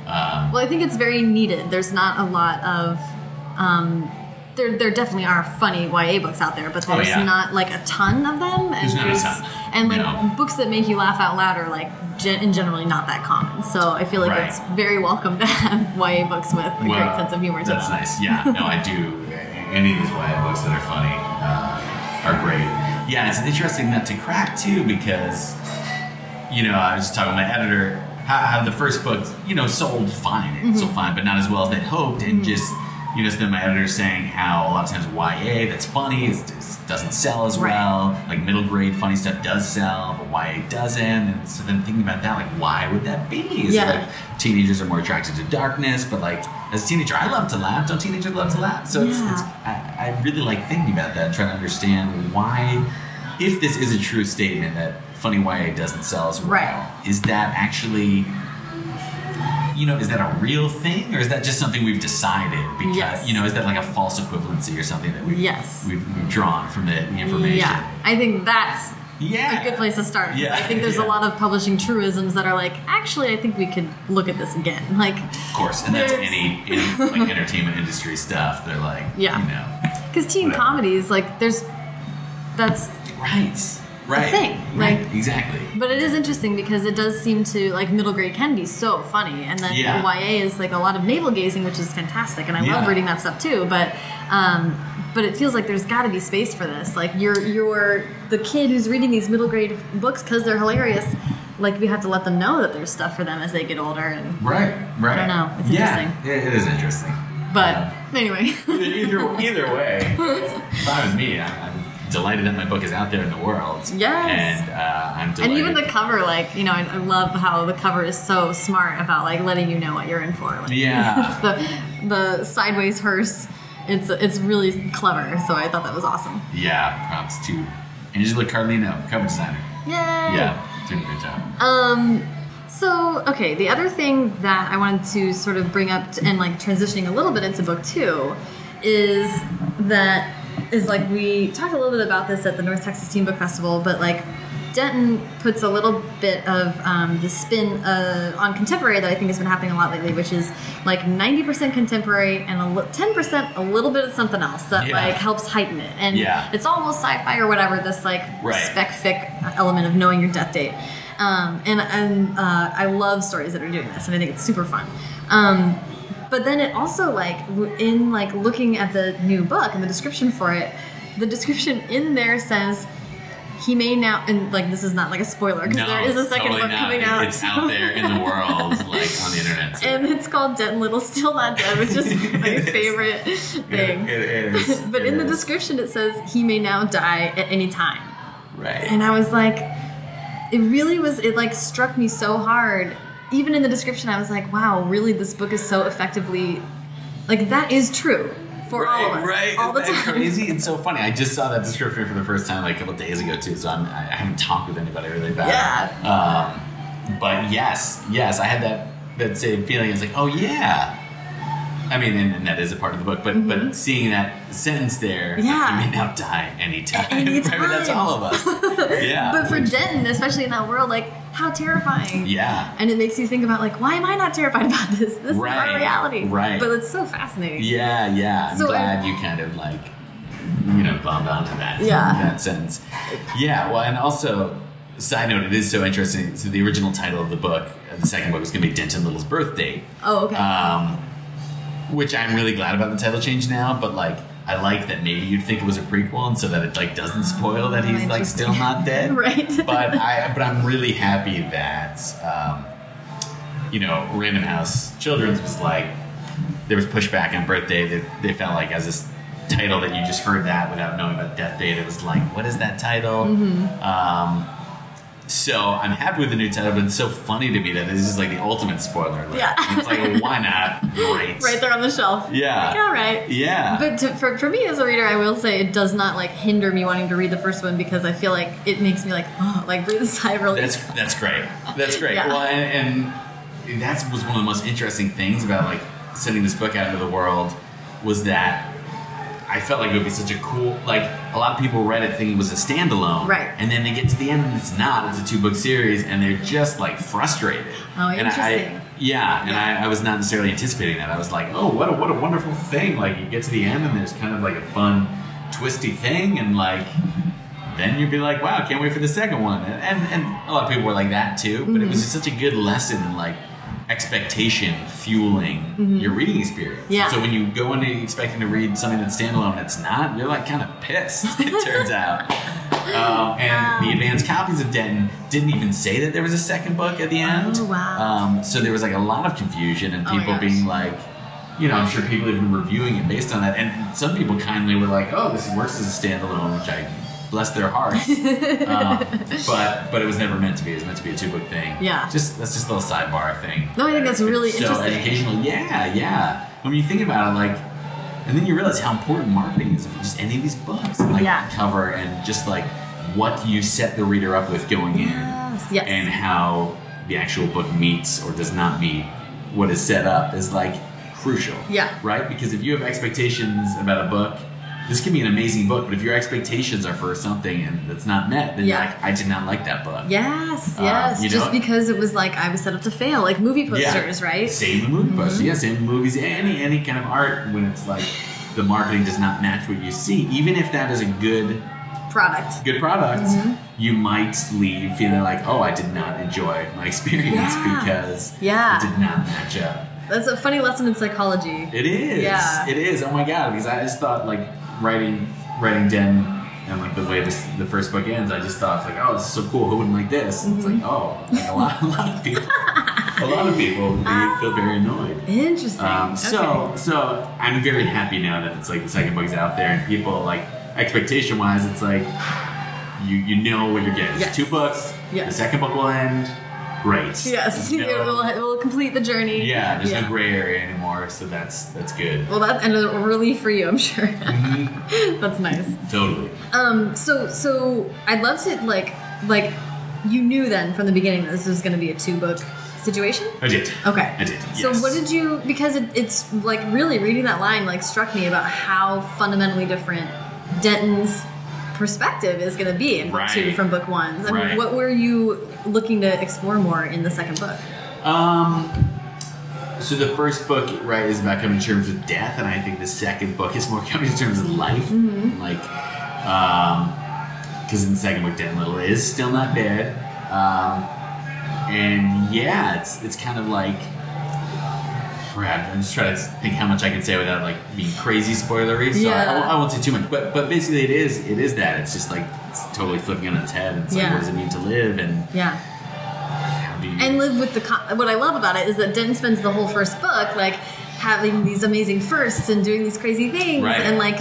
Um, Well, I think it's very needed. There's not a lot of. Um, there, there definitely are funny YA books out there, but Oh, there's yeah. not like a ton of them. And There's not a ton. And like No. books that make you laugh out loud are like gen- in generally not that common. So I feel like Right. it's very welcome to have YA books with a great sense of humor to That's them. nice. Yeah, no, I do. Any of these YA books that are funny uh, are great. Yeah, it's an interesting nut to crack too because you know I was just talking to my editor how, how the first book you know sold fine, it Mm-hmm. sold fine, but not as well as they'd hoped, and just you know, then my editor saying how a lot of times YA that's funny doesn't sell as Right. well. Like middle grade funny stuff does sell, but YA doesn't. And so then thinking about that, like why would that be? Is it Yeah. like teenagers are more attracted to darkness, but like as a teenager, I love to laugh. Don't teenagers love to laugh? So it's, Yeah. it's I, I really like thinking about that, and trying to understand why, if this is a true statement that funny YA doesn't sell as well, Right. is that actually, you know, is that a real thing, or is that just something we've decided? Because Yes. you know, is that like a false equivalency or something that we've Yes. we've, we've drawn from the, the information? Yeah, I think that's Yeah. a good place to start. Yeah, I think there's yeah. a lot of publishing truisms that are like, actually, I think we could look at this again. Like, Of course, and that's any, any like entertainment industry stuff. They're like, Yeah. you know, because teen Whatever. comedies, like, there's that's right, right, thing, right, like- exactly. But it is interesting because it does seem to like middle grade can be so funny, and then Yeah. YA is like a lot of navel gazing, which is fantastic, and I love reading that stuff too. But um, but it feels like there's got to be space for this. Like you're you're the kid who's reading these middle grade books because they're hilarious. like we have to let them know that there's stuff for them as they get older. And Right, right. I don't know. It's yeah, interesting. It, it is interesting. but Um, anyway, either either way, fine with me. I'm, I'm delighted that my book is out there in the world. Yes. and uh, I'm delighted. and even the cover, like you know, I, I love how the cover is so smart about like letting you know what you're in for. Like, Yeah. the the sideways hearse. It's it's really clever. So I thought that was awesome. yeah, props to Angela Carlino, cover designer. Yay! Yeah, doing a great job. Um, so okay, the other thing that I wanted to sort of bring up and like transitioning a little bit into book two is that is like we talked a little bit about this at the North Texas Teen Book Festival, but like Denton puts a little bit of um, the spin uh, on contemporary that I think has been happening a lot lately, which is like ninety percent contemporary and ten percent a little bit of something else that Yeah. like helps heighten it, and Yeah. it's almost sci-fi or whatever. This like Right. spec fic element of knowing your death date. Um, and and uh, I love stories that are doing this, and I think it's super fun. Um, but then it also like in like looking at the new book and the description for it, the description in there says he may now and like this is not like a spoiler because No, there is a second totally book not. coming out. It's out there in the world, like on the internet. so- And it's called Denton Little Still Not Dead, which is my It is. favorite thing. It, it is. but It in the description, it says he may now die at any time. right? and I was like, it really was. It like struck me so hard. Even in the description, I was like, wow, really, this book is so effectively, like that is true for right, all of us, right. all the Isn't that time. Crazy. It's so funny. I just saw that description for the first time like a couple days ago too. So I'm, I haven't talked with anybody really about it. Um, but yes, yes, I had that that same feeling. It's like, oh yeah. I mean, and, and that is a part of the book, but but seeing that sentence there, Mm-hmm. Yeah. you may now die anytime. Anytime. Right, that's all of us. Yeah. But for Denton, especially in that world, like how terrifying. yeah. And it makes you think about like, why am I not terrified about this? This is Right, our reality. right. But it's so fascinating. Yeah, yeah. I'm So, glad um, you kind of like, you know, bombed onto that. Yeah. That sense. Yeah. Well, and also, side note, it is so interesting. So the original title of the book, uh, the second book, was going to be Denton Little's birthday. Oh, okay. Um, which I'm really glad about the title change now. But like, I like that maybe you'd think it was a prequel, and so that it like doesn't spoil that he's like still not dead. Right. But I, but I'm really happy that. Um, you know, Random House Children's was like, there was pushback on birthday. They, they felt like as this title that you just heard that without knowing about death date, it was like, what is that title? Mm-hmm. Um, so I'm happy with the new title, but it's so funny to me that this is like the ultimate spoiler. alert. Yeah. It's like, why not? Great. right there on the shelf. Yeah. Like, all right. Yeah. But to, for, for me as a reader, I will say it does not like hinder me wanting to read the first one because I feel like it makes me like oh, like breathe a sigh of relief. That's that's great. That's great. Yeah. Well, and, and that was one of the most interesting things about like sending this book out into the world was that I felt like it would be such a cool like a lot of people read it thinking it was a standalone, Right. And then they get to the end and it's not. It's a two book series, and they're just like frustrated. Oh, And interesting. I, yeah, and I, I was not necessarily anticipating that. I was like, oh, what a what a wonderful thing! Like you get to the end and there's kind of like a fun, twisty thing, and like then you'd be like, wow, can't wait for the second one. And and, and a lot of people were like that too, but it was mm-hmm. just such a good lesson in like expectation fueling your reading experience. Yeah. So when you go into expecting to read something that's standalone and it's not, you're like kind of pissed, it turns out. Um, and the advanced copies of Denton didn't even say that there was a second book at the end. Oh, wow. Um, so there was like a lot of confusion and Oh people gosh. being like, you know, I'm sure people have been reviewing it based on that. And some people kindly were like, oh, this works as a standalone, which I bless their hearts. um, but but it was never meant to be. It was meant to be a two book thing. Yeah. Just that's just a little sidebar thing. No, I think that's It's really so interesting. educational. Yeah, yeah. When you think about it, like, and then you realize how important marketing is for just any of these books, like Yeah. cover and just like what you set the reader up with going in, Yes, yes. and how the actual book meets or does not meet what is set up is like crucial. Yeah. Right? Because if you have expectations about a book, this can be an amazing book, but if your expectations are for something and that's not met, then Yeah. you're like, I did not like that book. Yes, Uh, yes. you Just because it was like I was set up to fail, like movie posters, right? Same with movie posters. Yeah, same with movies. Any any kind of art when it's like the marketing does not match what you see, even if that is a good Product. good product, Mm-hmm. you might leave feeling like, oh, I did not enjoy my experience Yeah. because Yeah. it did not match up. That's a funny lesson in psychology. It is. Yeah. It is. Oh my god! Because I just thought like writing writing Den and like the way this the first book ends, I just thought like, oh, this is so cool. Who wouldn't like this? And It's like, oh, like a lot, a lot of people, a lot of people they feel very annoyed. Interesting. Um, so Okay. so I'm very happy now that it's like the second book's out there and people like expectation wise, it's like you you know what you're getting. It's two books. Yes. The second book will end. Great. Yes, it, will, it will complete the journey. yeah, there's Yeah. no gray area anymore, so that's that's good. Well, that's and a relief for you, I'm sure. Mm-hmm. that's nice. Totally. Um, so so I'd love to like like you knew then from the beginning that this was going to be a two book situation. I did. Okay. I did. Yes. So what did you? Because it, it's like really reading that line like struck me about how fundamentally different Denton's perspective is going to be in book Right. two from book one. I mean, Right. what were you looking to explore more in the second book? Um. So the first book, right, is about coming to terms with death, and I think the second book is more coming to terms with life. Mm-hmm. Like, um, because in the second book, Denton Little is still not dead, um, and yeah, it's it's kind of like. Crap, I'm just trying to think how much I can say without like being crazy spoilery. So I- I, won't- I won't say too much, but but basically it is it is that it's just like it's totally flipping on its head. It's like what does it mean to live and Yeah. how do you and live with the what I love about it is that Denton spends the whole first book like having these amazing firsts and doing these crazy things Right. and like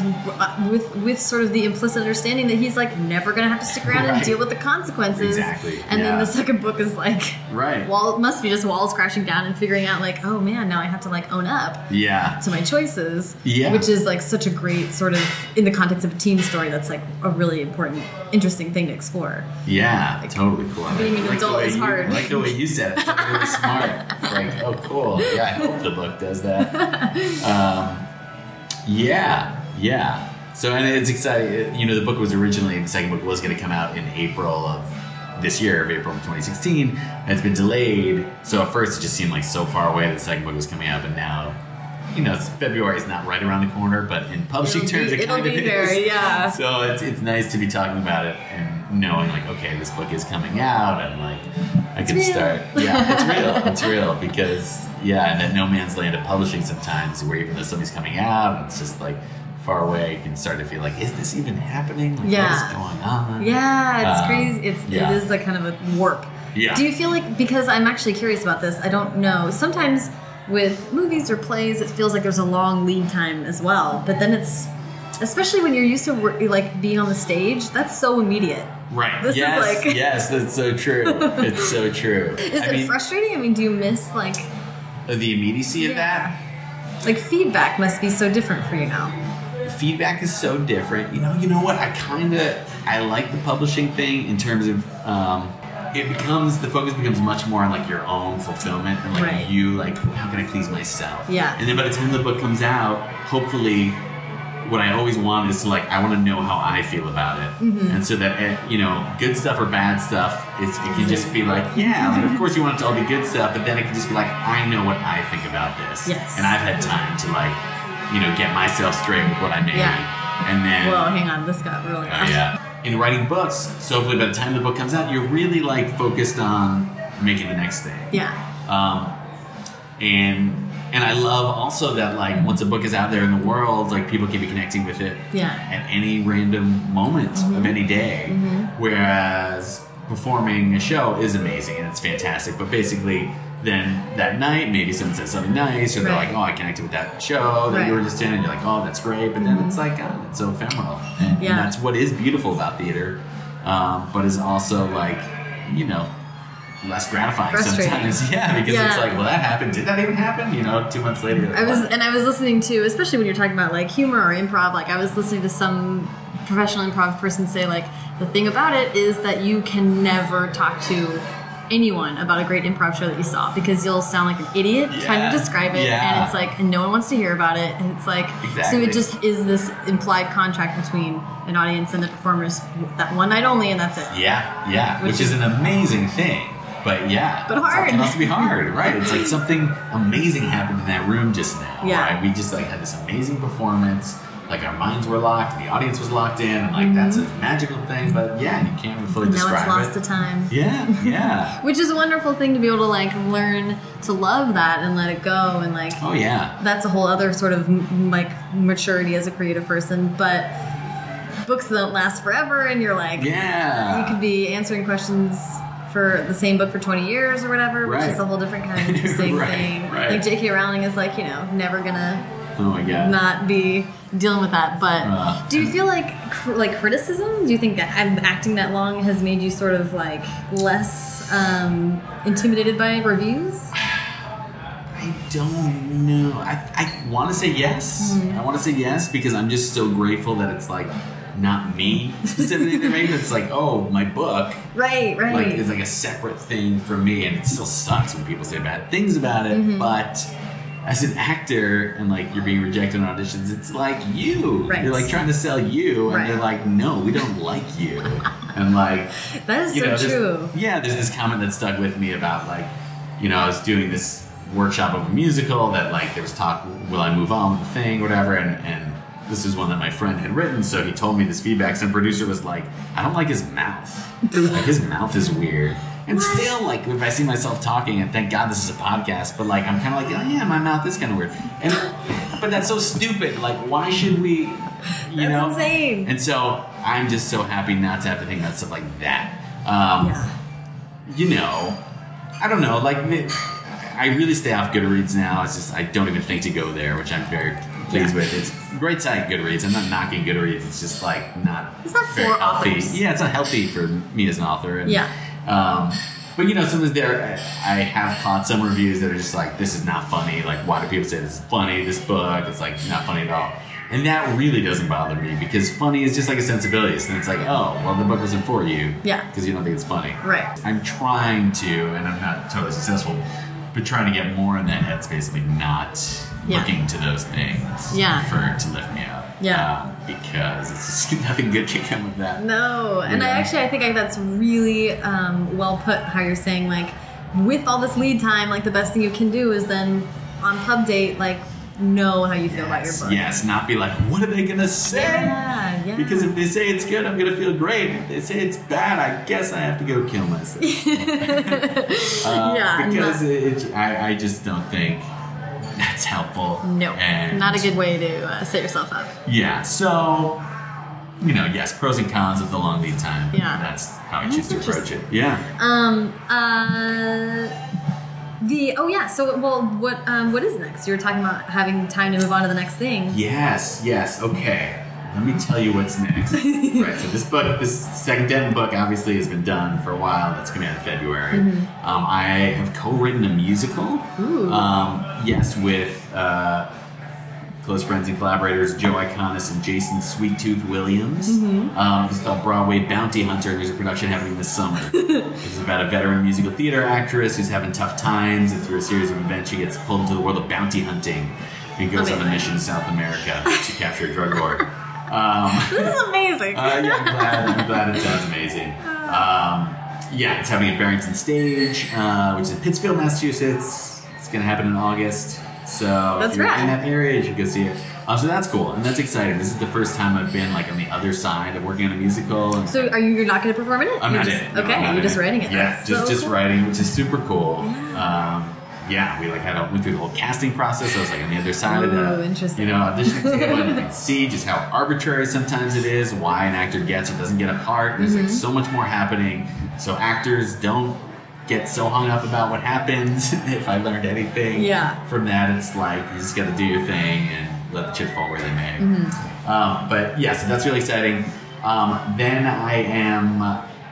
with with sort of the implicit understanding that he's like never gonna have to stick around and deal with the consequences Exactly, and then the second book is like Right. wall must be just walls crashing down and figuring out like oh man now I have to like own up yeah to my choices Yeah. which is like such a great sort of in the context of a teen story that's like a really important interesting thing to explore Yeah, totally cool. Being like- an like adult is hard. I like the way you said it. It's really smart. It's like, oh, cool. Yeah, I hope the book does that. Um, yeah, yeah. So, and it's exciting. You know, the book was originally, the second book was going to come out in April of this year, of April of 2016. And it's been delayed. So at first it just seemed like so far away that the second book was coming out, but now. You know, February is not right around the corner, but in publishing It'll terms, be- it it'll kind of be is. there, yeah. So it's, it's nice to be talking about it and knowing like, okay, this book is coming out and like I can real. start. Yeah, it's real. It's real because yeah, and that no man's land of publishing sometimes where even though something's coming out, it's just like far away. You can start to feel like, is this even happening? Like, Yeah. what is going on? Yeah, it's Um, crazy. It's yeah. it is like kind of a warp. Yeah. Do you feel like because I'm actually curious about this? I don't know. Sometimes with movies or plays, it feels like there's a long lead time as well. But then it's especially when you're used to like being on the stage. That's so immediate. Right. This is yes. like- yes, that's so true. It's so true. Is I it mean, frustrating? I mean, do you miss like the immediacy of that? like feedback must be so different for you now? feedback is so different. You know, you know what? I kind of I like the publishing thing in terms of um, it becomes the focus becomes much more on like your own fulfillment and like Right. you like how can I please myself? Yeah. And then by the time the book comes out, hopefully. What I always want is to like I want to know how I feel about it, Mm-hmm. and so that eh, you know, good stuff or bad stuff, it's, it can just be like, yeah, like of course you want it to all be good stuff, but then it can just be like, I know what I think about this, Yes. and I've had time to like, you know, get myself straight with what I made, Yeah. and then Well, hang on, this got really uh, yeah. In writing books, so hopefully by the time the book comes out, you're really like focused on making the next thing. Yeah. Um, and and I love also that like once a book is out there in the world, like people can be connecting with it Yeah. at any random moment of mm-hmm. any day. Mm-hmm. Whereas performing a show is amazing and it's fantastic, but basically then that night maybe someone says something nice or they're Right. like, oh, I connected with that show that you were just in, and you're like, oh, that's great. But then it's mm-hmm. like, God, it's so ephemeral, and, Yeah. and that's what is beautiful about theater, um, but is also like, you know. Less gratifying sometimes, yeah, because it's like, well, that happened. Did that even happen? You know, two months later. like, I was, what? and I was listening to, especially when you're talking about like humor or improv. Like I was listening to some professional improv person say, like the thing about it is that you can never talk to anyone about a great improv show that you saw because you'll sound like an idiot trying to describe it, Yeah. and it's like, and no one wants to hear about it, and it's like, so it just is this implied contract between an audience and the performers that one night only, and that's it. Yeah, yeah, which, Which is, is- an amazing thing. But yeah, But hard. It must be hard, right? It's like something amazing happened in that room just now. Yeah. right? we just like had this amazing performance. Like our minds were locked, the audience was locked in, and like that's mm-hmm. a magical thing. But yeah, you can't even fully And now describe it's lost it. to time. yeah, yeah. Which is a wonderful thing to be able to like learn to love that and let it go and like Oh yeah. that's a whole other sort of like maturity as a creative person but books don't last forever, and you're like, Yeah. you could be answering questions for the same book for 20 years or whatever, which is a whole different kind of interesting Right, thing. right. Like J.K. Rowling is like, you know, never gonna Oh my god. not be dealing with that. But Uh, do you feel like cr- like criticism? Do you think that I'm acting that long has made you sort of like less um, intimidated by reviews? I don't know. I, I want to say yes. Mm-hmm. I want to say yes because I'm just so grateful that it's like not me specifically. made it. It's like, oh, my book Right, right. like is like a separate thing for me, and it still sucks when people say bad things about it. Mm-hmm. But as an actor, and like you're being rejected on auditions, it's like you. Right. You're like trying to sell you, and Right. they're like, no, we don't like you. and like that is so know, true. Yeah, there's this comment that stuck with me about like, you know, I was doing this workshop of a musical that like there was talk, will I move on with the thing, whatever, and and this is one that my friend had written, so he told me this feedback. Some producer was like, I don't like his mouth. like his mouth is weird. And still, like, if I see myself talking, and thank God this is a podcast, but like, I'm kind of like, oh yeah, my mouth is kind of weird. And but that's so stupid. Like, why should we? You That's know, insane. And so I'm just so happy not to have to think about stuff like that. Um, Yeah. you know, I don't know. Like, I really stay off Goodreads now. It's just I don't even think to go there, which I'm very pleased Yeah. with. It's great site, Goodreads. I'm not knocking Goodreads. It's just like not. It's not for healthy. authors. Yeah, it's not healthy for me as an author. And, Yeah. Um, but you know, sometimes there, I have caught some reviews that are just like, "This is not funny." Like, why do people say this is funny? This book, it's like not funny at all. And that really doesn't bother me because funny is just like a sensibility. So it's like, oh, well, the book wasn't for you. Yeah. Because you don't think it's funny. Right. I'm trying to, and I'm not totally successful, but trying to get more in that headspace like not Yeah. looking to those things Yeah. for to lift me up. Yeah. Um, because it's just nothing good can come of that. No, and I actually I think I, that's really um, well put. How you're saying like, with all this lead time, like the best thing you can do is then on pub date like know how you feel about your Yes, book. yes, not be like, what are they gonna say? Yeah, yeah. Because if they say it's good, I'm gonna feel great. If they say it's bad, I guess I have to go kill myself. Uh, Yeah, because it, I, I just don't think helpful. no, and not a good way to uh, set yourself up. Yeah, so you know, yes, pros and cons of the long lead time. Yeah. that's how I That's choose to approach it. Yeah. Um. Uh. The oh yeah. So well, what um what is next? You were talking about having time to move on to the next thing. Yes, yes, okay. Let me tell you what's next. right, so this book, this second Denton book, obviously has been done for a while. That's coming out in February. Um, I have co-written a musical. Ooh. Um, yes, with uh, close friends and collaborators Joe Iconis and Jason Sweet-Tooth Williams. Um, it's called Broadway Bounty Hunter. and There's a production happening this summer. this is about a veteran musical theater actress who's having tough times, and through a series of events, she gets pulled into the world of bounty hunting and goes on a mission to South America to capture a drug lord. Um, This is amazing. uh, yeah, I'm glad. I'm glad it sounds amazing. Um, yeah, it's happening at Barrington Stage, uh, which is in Pittsfield, Massachusetts. It's going to happen in August. So That's if you're rad. in that area, you should go see it. Um, so that's cool, and that's exciting. This is the first time I've been like on the other side of working on a musical. So are you? You're not going to perform in it? I'm You're not just, in. No, Okay, not you're in just it. writing it. Yeah, just just cool. writing, which is super cool. Yeah. Um, yeah, we like had a, went through the whole casting process. I was like on the other side of Ooh, the interesting. you know audition table, you can see just how arbitrary sometimes it is. Why an actor gets or doesn't get a part. There's Mm-hmm. like so much more happening. So actors don't get so hung up about what happens. if I learned anything Yeah. from that, it's like you just got to do your thing and let the chip fall where they may. Mm-hmm. Um, but yeah, so that's really exciting. Um, then I am.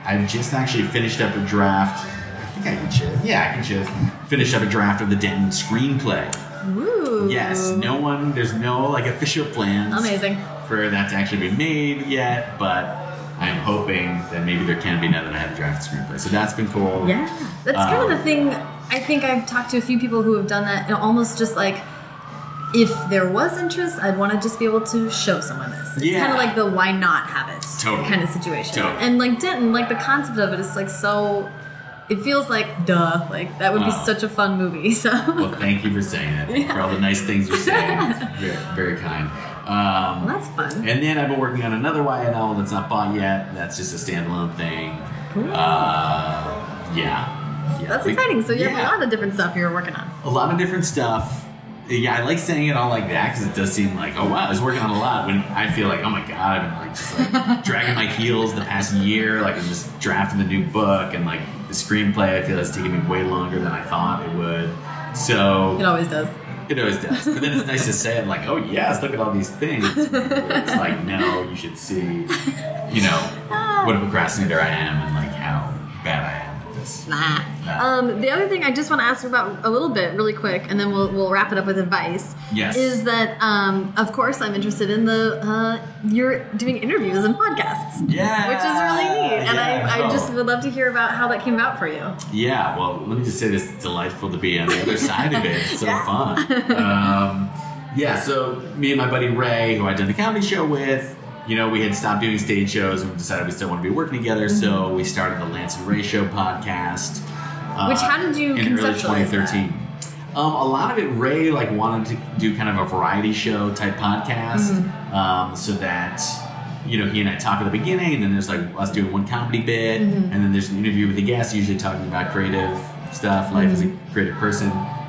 I've just actually finished up a draft. I think I can share. Yeah, I can share. Finished up a draft of the Denton screenplay. Ooh. Yes, no one. There's no like official plans Amazing. for that to actually be made yet, but I am hoping that maybe there can be now that I have a draft screenplay. So that's been cool. Yeah, that's kind of Um, the thing. I think I've talked to a few people who have done that, and almost just like, if there was interest, I'd want to just be able to show someone this. It's Yeah. kind of like the why not have it Totally. kind of situation. Totally. And like Denton, like the concept of it is like so. It feels like duh, like that would be such a fun movie. So Well, thank you for saying it. For all the nice things you're saying. Very, very kind. Um, Well, that's fun. And then I've been working on another novel that's not bought yet. That's just a standalone thing. Cool. Uh, yeah. yeah. that's We- exciting. So you have a lot of different stuff you're working on. a lot of different stuff. yeah, I like saying it all like that because it does seem like, oh wow, I was working on a lot. When I feel like, oh my god, I've been like just like dragging my heels the past year. Like I'm just drafting the new book and like the screenplay. I feel it's taking me way longer than I thought it would. So It always does. It always does. But then it's nice to say it like, oh yes, look at all these things. It's like, no, you should see, you know, what a procrastinator I am and like how bad I am at this. Nah. Nah. Um, the other thing I just want to ask about a little bit, really quick, and then we'll, we'll wrap it up with advice. Yes. Is that, um, of course, I'm interested in the, uh, you're doing interviews and podcasts. Yeah. Which is really neat. And Yeah, I, I just would love to hear about how that came about for you. Yeah, well, let me just say this: it's delightful to be on the other side of it. It's so Yeah. fun. Um, yeah, so me and my buddy Ray, who I did the comedy show with, you know, we had stopped doing stage shows and we decided we still want to be working together. So we started the Lance and Ray Show podcast. uh, Mm-hmm. Which, how did you in early conceptualize 2013? Um, a lot of it, Ray like wanted to do kind of a variety show type podcast, Mm-hmm. um, so that you know he and I talk at the beginning, and then there's like us doing one comedy bit, Mm-hmm. and then there's an interview with a guest, usually talking about creative stuff, life as a Mm-hmm. creative person,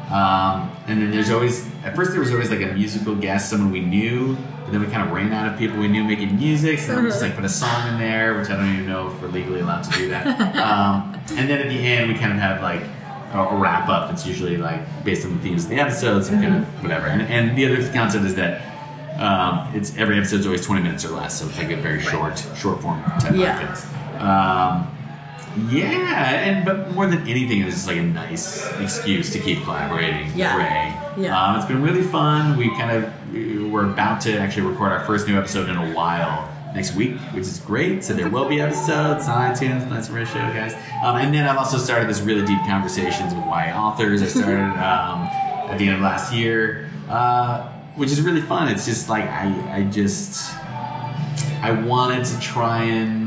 um, and then there's always at first there was always like a musical guest, someone we knew, but then we kind of ran out of people we knew making music, so then we just like put a song in there, which I don't even know if we're legally allowed to do that. um, and then at the end, we kind of have like a, a wrap up. It's usually like based on the themes of the episodes and kind of whatever. And, and the other concept is that um, it's every episode's always 20 minutes or less, so it's like a very short, short form type Yeah. podcast. Um, yeah, and but more than anything, it's just like a nice excuse to keep collaborating Yeah. with Ray. Yeah. Um, it's been really fun. We kind of we're about to actually record our first new episode in a while next week, which is great. So there will be episodes on iTunes, Nice Ray Show, guys. Um, and then I've also started this really deep conversations with YA authors. I started um, at the end of last year, uh, which is really fun. It's just like I, I just I wanted to try and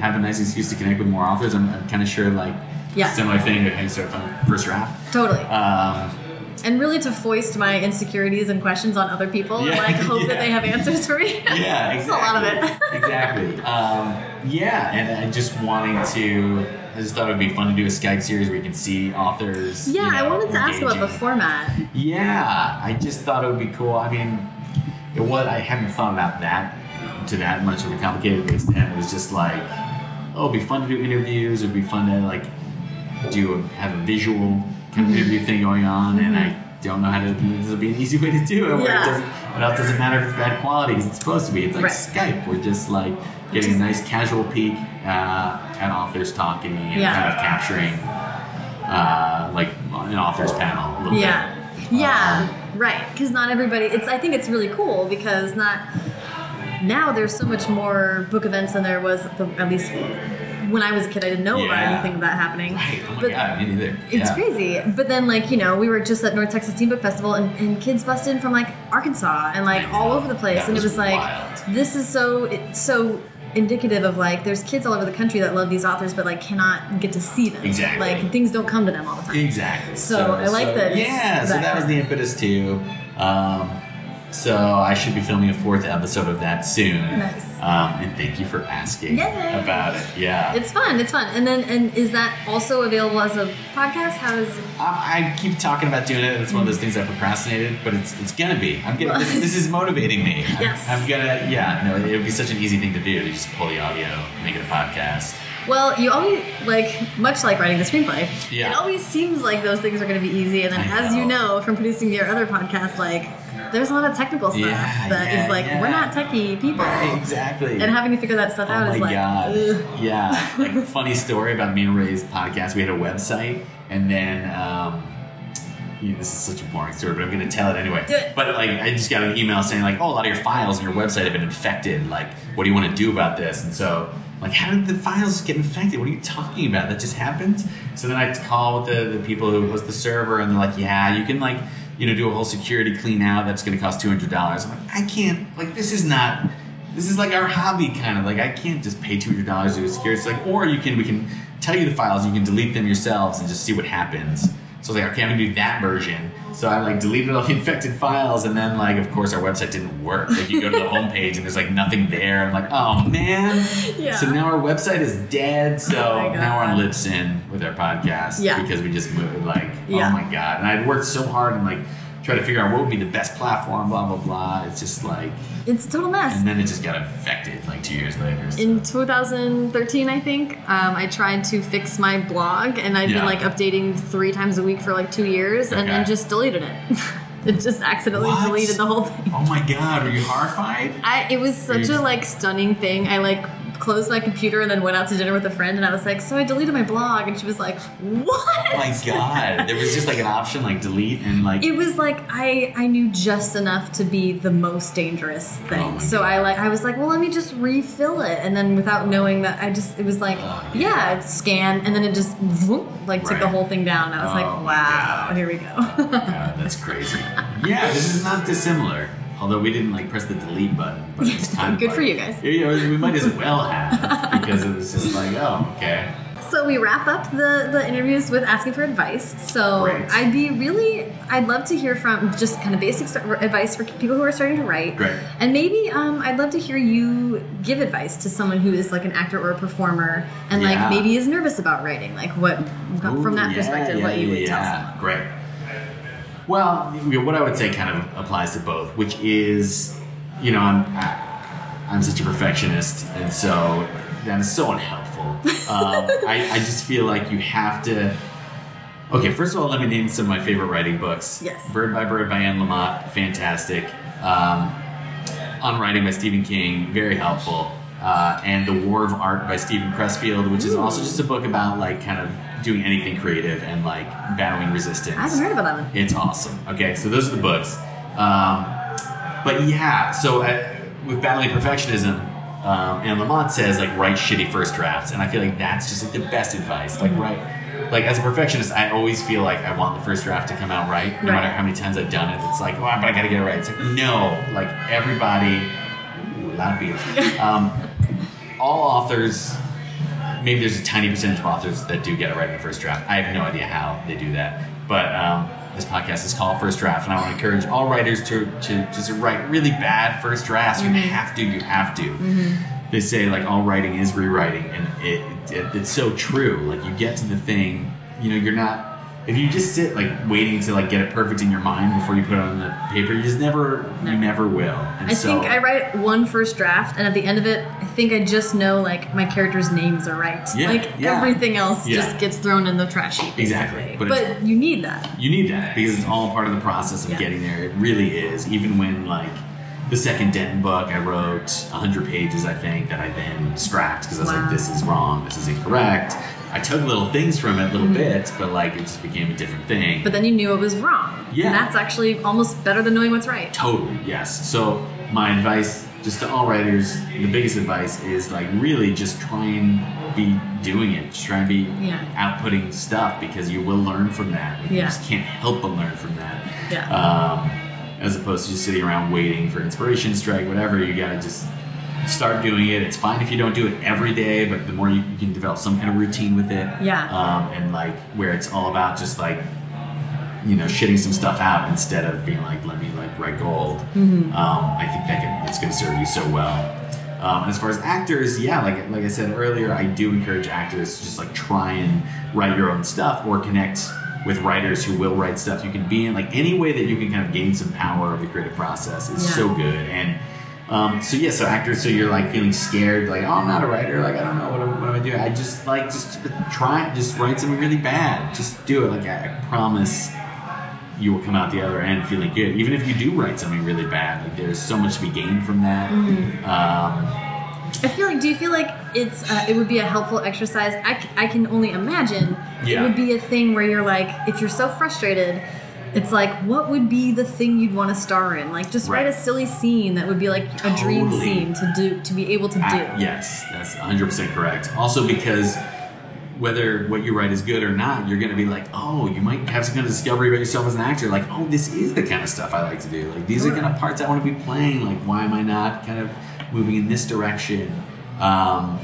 have a nice excuse to connect with more authors. I'm, I'm kind of sure like Yeah. similar thing kind of from first draft. Totally. Um, and really to foist my insecurities and questions on other people Yeah, and like hope that they have answers for me. yeah, exactly. a lot of it. exactly. Um, yeah, and I just wanting to. I just thought it would be fun to do a Skype series where you can see authors. Yeah, you know, I wanted to ask about the format. Yeah, I just thought it would be cool. I mean, it was. I hadn't thought about that to that much of a complicated extent. It was just like, oh, it'd be fun to do interviews. It'd be fun to like do a, have a visual kind of interview thing going on, and I don't know how to. This would be an easy way to do it. Where Yeah. it doesn't. It doesn't matter if it's bad quality because it's supposed to be. It's like Right. Skype. We're just like getting a nice casual peek uh, at authors talking and Yeah. kind of capturing. Uh, like an authors panel a little bit. Yeah. Yeah, Um, right. Because not everybody. It's. I think it's really cool because not now. There's so much more book events than there was. The, at least when I was a kid, I didn't know about anything of that happening. Right. Oh my But god, me neither. It's yeah. crazy. But then, like, you know, we were just at North Texas Teen Book Festival and, and kids busted in from like Arkansas and like all over the place. That and it was was like, wild. this is so, it's so indicative of like, there's kids all over the country that love these authors but like cannot get to see them. Exactly. Like, things don't come to them all the time. Exactly. So, I like that it's Yeah, so that that was the impetus too. Um, so I should be filming a fourth episode of that soon. Nice. Um, and thank you for asking Yay. about it. Yeah. It's fun. It's fun. And then, and is that also available as a podcast? How is it? Um, I keep talking about doing it. It's one of those things I procrastinated, but it's it's gonna be. I'm gonna. This, this is motivating me. I'm- Yes. I'm, gonna. Yeah. No, it would be such an easy thing to do to just pull the audio, make it a podcast. Well, you always like much like writing the screenplay. Yeah. It always seems like those things are going to be easy, and then I as you know. know from producing your other podcast, like there's a lot of technical stuff Yeah, that is yeah, like yeah. we're not techie people, Exactly. and having to figure that stuff Oh out my is like god! ugh. Yeah, like funny story about me and Ray's podcast. We had a website, and then um, you know, this is such a boring story, but I'm going to tell it anyway. Do it. But like, I just got an email saying like, "Oh, a lot of your files on your website have been infected. Like, what do you want to do about this?" And so. Like, how did the files get infected? What are you talking about? That just happened? So then I call the, the people who host the server, and they're like, yeah, you can, like, you know, do a whole security clean out. That's going to cost $200. I'm like, I can't, like, this is not, this is like our hobby kind of like I can't just pay two hundred dollars to do a security. It's like, or you can we can tell you the files, you can delete them yourselves and just see what happens. So I was like, okay, I'm gonna do that version. So I like deleted all the infected files, and then like of course our website didn't work. Like you go to the homepage and there's like nothing there. I'm like, oh man. Yeah. So now our website is dead. So Oh now we're on. Libsyn with our podcast Yeah. because we just moved. Like, oh Yeah. oh my god! And I'd worked so hard and like try to figure out what would be the best platform, blah blah blah. It's just like, It's a total mess. and then it just got infected like two years later. So- in 2013 i think um, i tried to fix my blog and i'd Yeah. been like updating three times a week for like two years and then just deleted it it just accidentally What? deleted the whole thing oh my god, were you horrified? I, it was such a like stunning thing i like closed my computer and then went out to dinner with a friend and i was like so i deleted my blog and she was like what Oh my god, there was just like an option like delete and like it was like I I knew just enough to be the most dangerous oh thing. Oh so I like I was like, well, let me just refill it, and then without knowing that, I just it was like, Oh, yeah, it's scan, and then it just vroom, like took the whole thing down. I was Oh like, wow, God. here we go. God, that's crazy. Yeah, this is not dissimilar. Although we didn't like press the delete button, but it's kind of Good for you guys. We might as well have because it was just like, oh, okay. so we wrap up the the interviews with asking for advice. So Great. I'd be really, I'd love to hear from just kind of basic st- advice for people who are starting to write. Great. And maybe um, I'd love to hear you give advice to someone who is like an actor or a performer and Yeah. like maybe is nervous about writing. Like what from that yeah, perspective, yeah, what you would tell someone. Great. Well, what I would say kind of applies to both, which is, you know, I'm I, I'm such a perfectionist, and so that is so unhelpful. Um, I, I just feel like you have to. Okay, first of all, let me name some of my favorite writing books. Yes. Bird by Bird by Anne Lamott, fantastic. Um, On Writing by Stephen King, very helpful. Uh, and The War of Art by Steven Pressfield, which is also just a book about like kind of doing anything creative and like battling resistance. I haven't heard about that one. It's awesome. Okay, so those are the books. Um, but yeah, so uh, with battling perfectionism, um, Anne Lamott says like write shitty first drafts, and I feel like that's just like the best advice. Like write, like as a perfectionist, I always feel like I want the first draft to come out right, no Right. matter how many times I've done it. It's like, oh, but I gotta get it right. It's like no, like everybody, ooh, loud beat. Um, all authors maybe there's a tiny percentage of authors that do get it right in the first draft. I have no idea how they do that. But um, this podcast is called First Draft, and I want to encourage all writers to, to just write really bad first drafts. You have to, you have to. They say like all writing is rewriting, and it, it it's so true. Like you get to the thing, you know, you're not. If you just sit like waiting to like get it perfect in your mind before you put it on the paper, you just never, you never will. And I so, think I write one first draft, and at the end of it, I think I just know like my characters' names are right. Yeah, like yeah. everything else Yeah. just gets thrown in the trash heap. Exactly, but But, you need that. You need that because it's all part of the process of getting there. It really is. Even when like the second Denton book, I wrote hundred pages, I think, that I then scrapped because I was Wow. like, "This is wrong. This is incorrect." I took little things from it, little bits, but like it just became a different thing. But then you knew it was wrong. Yeah. And that's actually almost better than knowing what's right. Totally, yes. So my advice, just to all writers, the biggest advice is like really just try and be doing it. Just try and be Yeah. outputting stuff because you will learn from that. Like, You just can't help but learn from that. Yeah. Um, as opposed to just sitting around waiting for inspiration strike, whatever. You gotta just start doing it. It's fine if you don't do it every day, but the more you, you can develop some kind of routine with it. Yeah. Um, and like where it's all about just like you know shitting some stuff out instead of being like let me like write gold Mm-hmm. um, i think that can, it's going to serve you so well um, as far as actors yeah like like i said earlier i do encourage actors to just like try and write your own stuff or connect with writers who will write stuff you can be in like any way that you can kind of gain some power of the creative process is Yeah. so good and um, so yeah, so actors, so you're like feeling scared, like oh, I'm not a writer, like I don't know what, am- what am I doing. I just like just try, just write something really bad, just do it. Like I, I promise, you will come out the other end feeling good. Even if you do write something really bad, like there's so much to be gained from that. Mm-hmm. Um, I feel like, do you feel like it's uh, it would be a helpful exercise? I, c- I can only imagine Yeah. it would be a thing where you're like, if you're so frustrated, it's like, what would be the thing you'd want to star in? Like, just write a silly scene that would be like a dream scene to do to be able to do. Yes, that's 100% correct. Also, because whether what you write is good or not, you're going to be like, oh, you might have some kind of discovery about yourself as an actor. Like, oh, this is the kind of stuff I like to do. Like, these are kind of parts I want to be playing. Like, why am I not kind of moving in this direction? Um,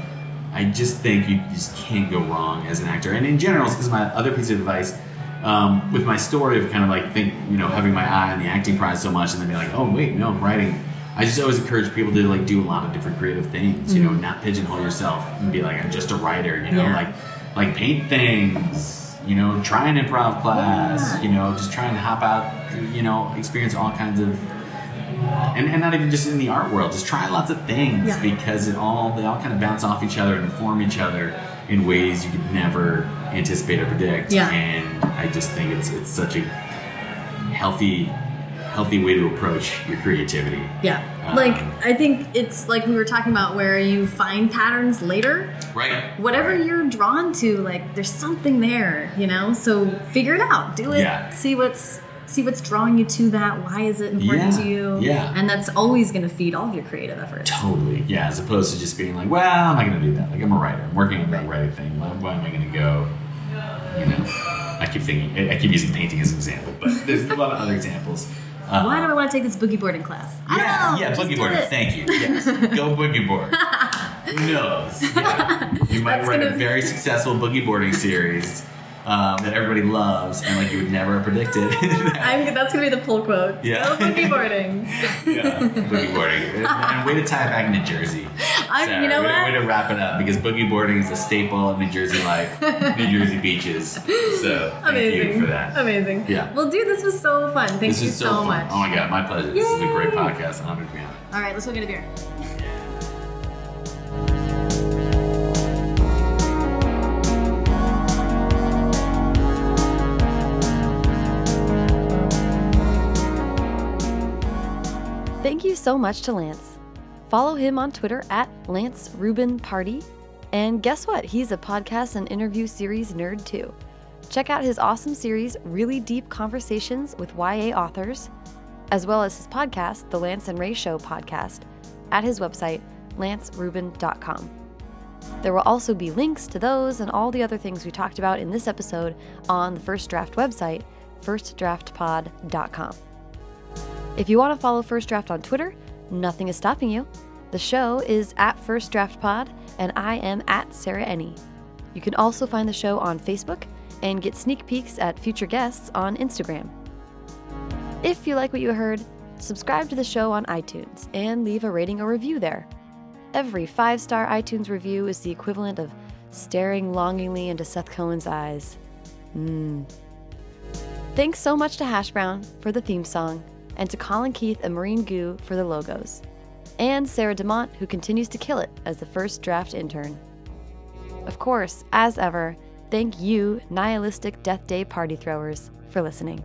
I just think you just can't go wrong as an actor. And in general, this is my other piece of advice. Um, with my story of kind of like think, you know, having my eye on the acting prize so much, and then be like, oh wait, no, I'm writing. I just always encourage people to like do a lot of different creative things. You know, not pigeonhole yourself and be like, I'm just a writer. You know, Yeah. like like paint things, you know, try an improv class, you know, just try and hop out, you know, experience all kinds of and, and not even just in the art world, just try lots of things Yeah. because it all they all kind of bounce off each other and inform each other in ways you could never anticipate or predict. Yeah. And I just think it's it's such a healthy healthy way to approach your creativity. Yeah. Um, like I think it's like we were talking about where you find patterns later. Right. Whatever Right. you're drawn to, like there's something there, you know? So figure it out. Do it. Yeah. See what's see what's drawing you to that. Why is it important Yeah, to you? yeah. And that's always gonna feed all of your creative efforts. Totally, yeah. As opposed to just being like, "Well, I'm not going to do that." Like, I'm a writer. I'm working on that writing thing. Why, why am I going to go? You know, I keep thinking. I keep using painting as an example, but there's a lot of other examples. Uh, Why do I want to take this boogie boarding class? I Yeah, don't know. yeah, boogie boarding. Thank you. Yes, go boogie board. Who knows? Yeah. You might That's write a very successful boogie boarding series um, that everybody loves, and like you would never have predicted. I'm, that's gonna be the pull quote. Yeah. Go boogie boarding. yeah, boogie boarding. And, way to tie it back into Jersey. I- Sarah. you know way, what? way to wrap it up because boogie boarding is a staple of New Jersey life, New Jersey beaches. So thank Amazing. you for that. Amazing. Yeah. Well, dude, this was so fun. Thank This you so, so, much. Oh my god, my pleasure. This is a great Yay. podcast. Honored to be on it. All right, let's go get a beer. You so much to Lance. Follow him on Twitter at Lance Rubin Party. And guess what? He's a podcast and interview series nerd too. Check out his awesome series, Really Deep Conversations with YA authors, as well as his podcast, The Lance and Ray Show podcast, at his website, lancerubin.com. There will also be links to those and all the other things we talked about in this episode on the First Draft website, firstdraftpod.com. If you want to follow First Draft on Twitter, nothing is stopping you. The show is at First Draft Pod, and I am at Sarah Enni. You can also find the show on Facebook and get sneak peeks at future guests on Instagram. If you like what you heard, subscribe to the show on iTunes and leave a rating or review there. Every five star iTunes review is the equivalent of staring longingly into Seth Cohen's eyes. Mmm. Thanks so much to Hash Brown for the theme song, and to Colin Keith and Maureen Goo for the logos, and Sarah DeMont, who continues to kill it as the first draft intern. Of course, as ever, thank you, nihilistic Death Day party throwers, for listening.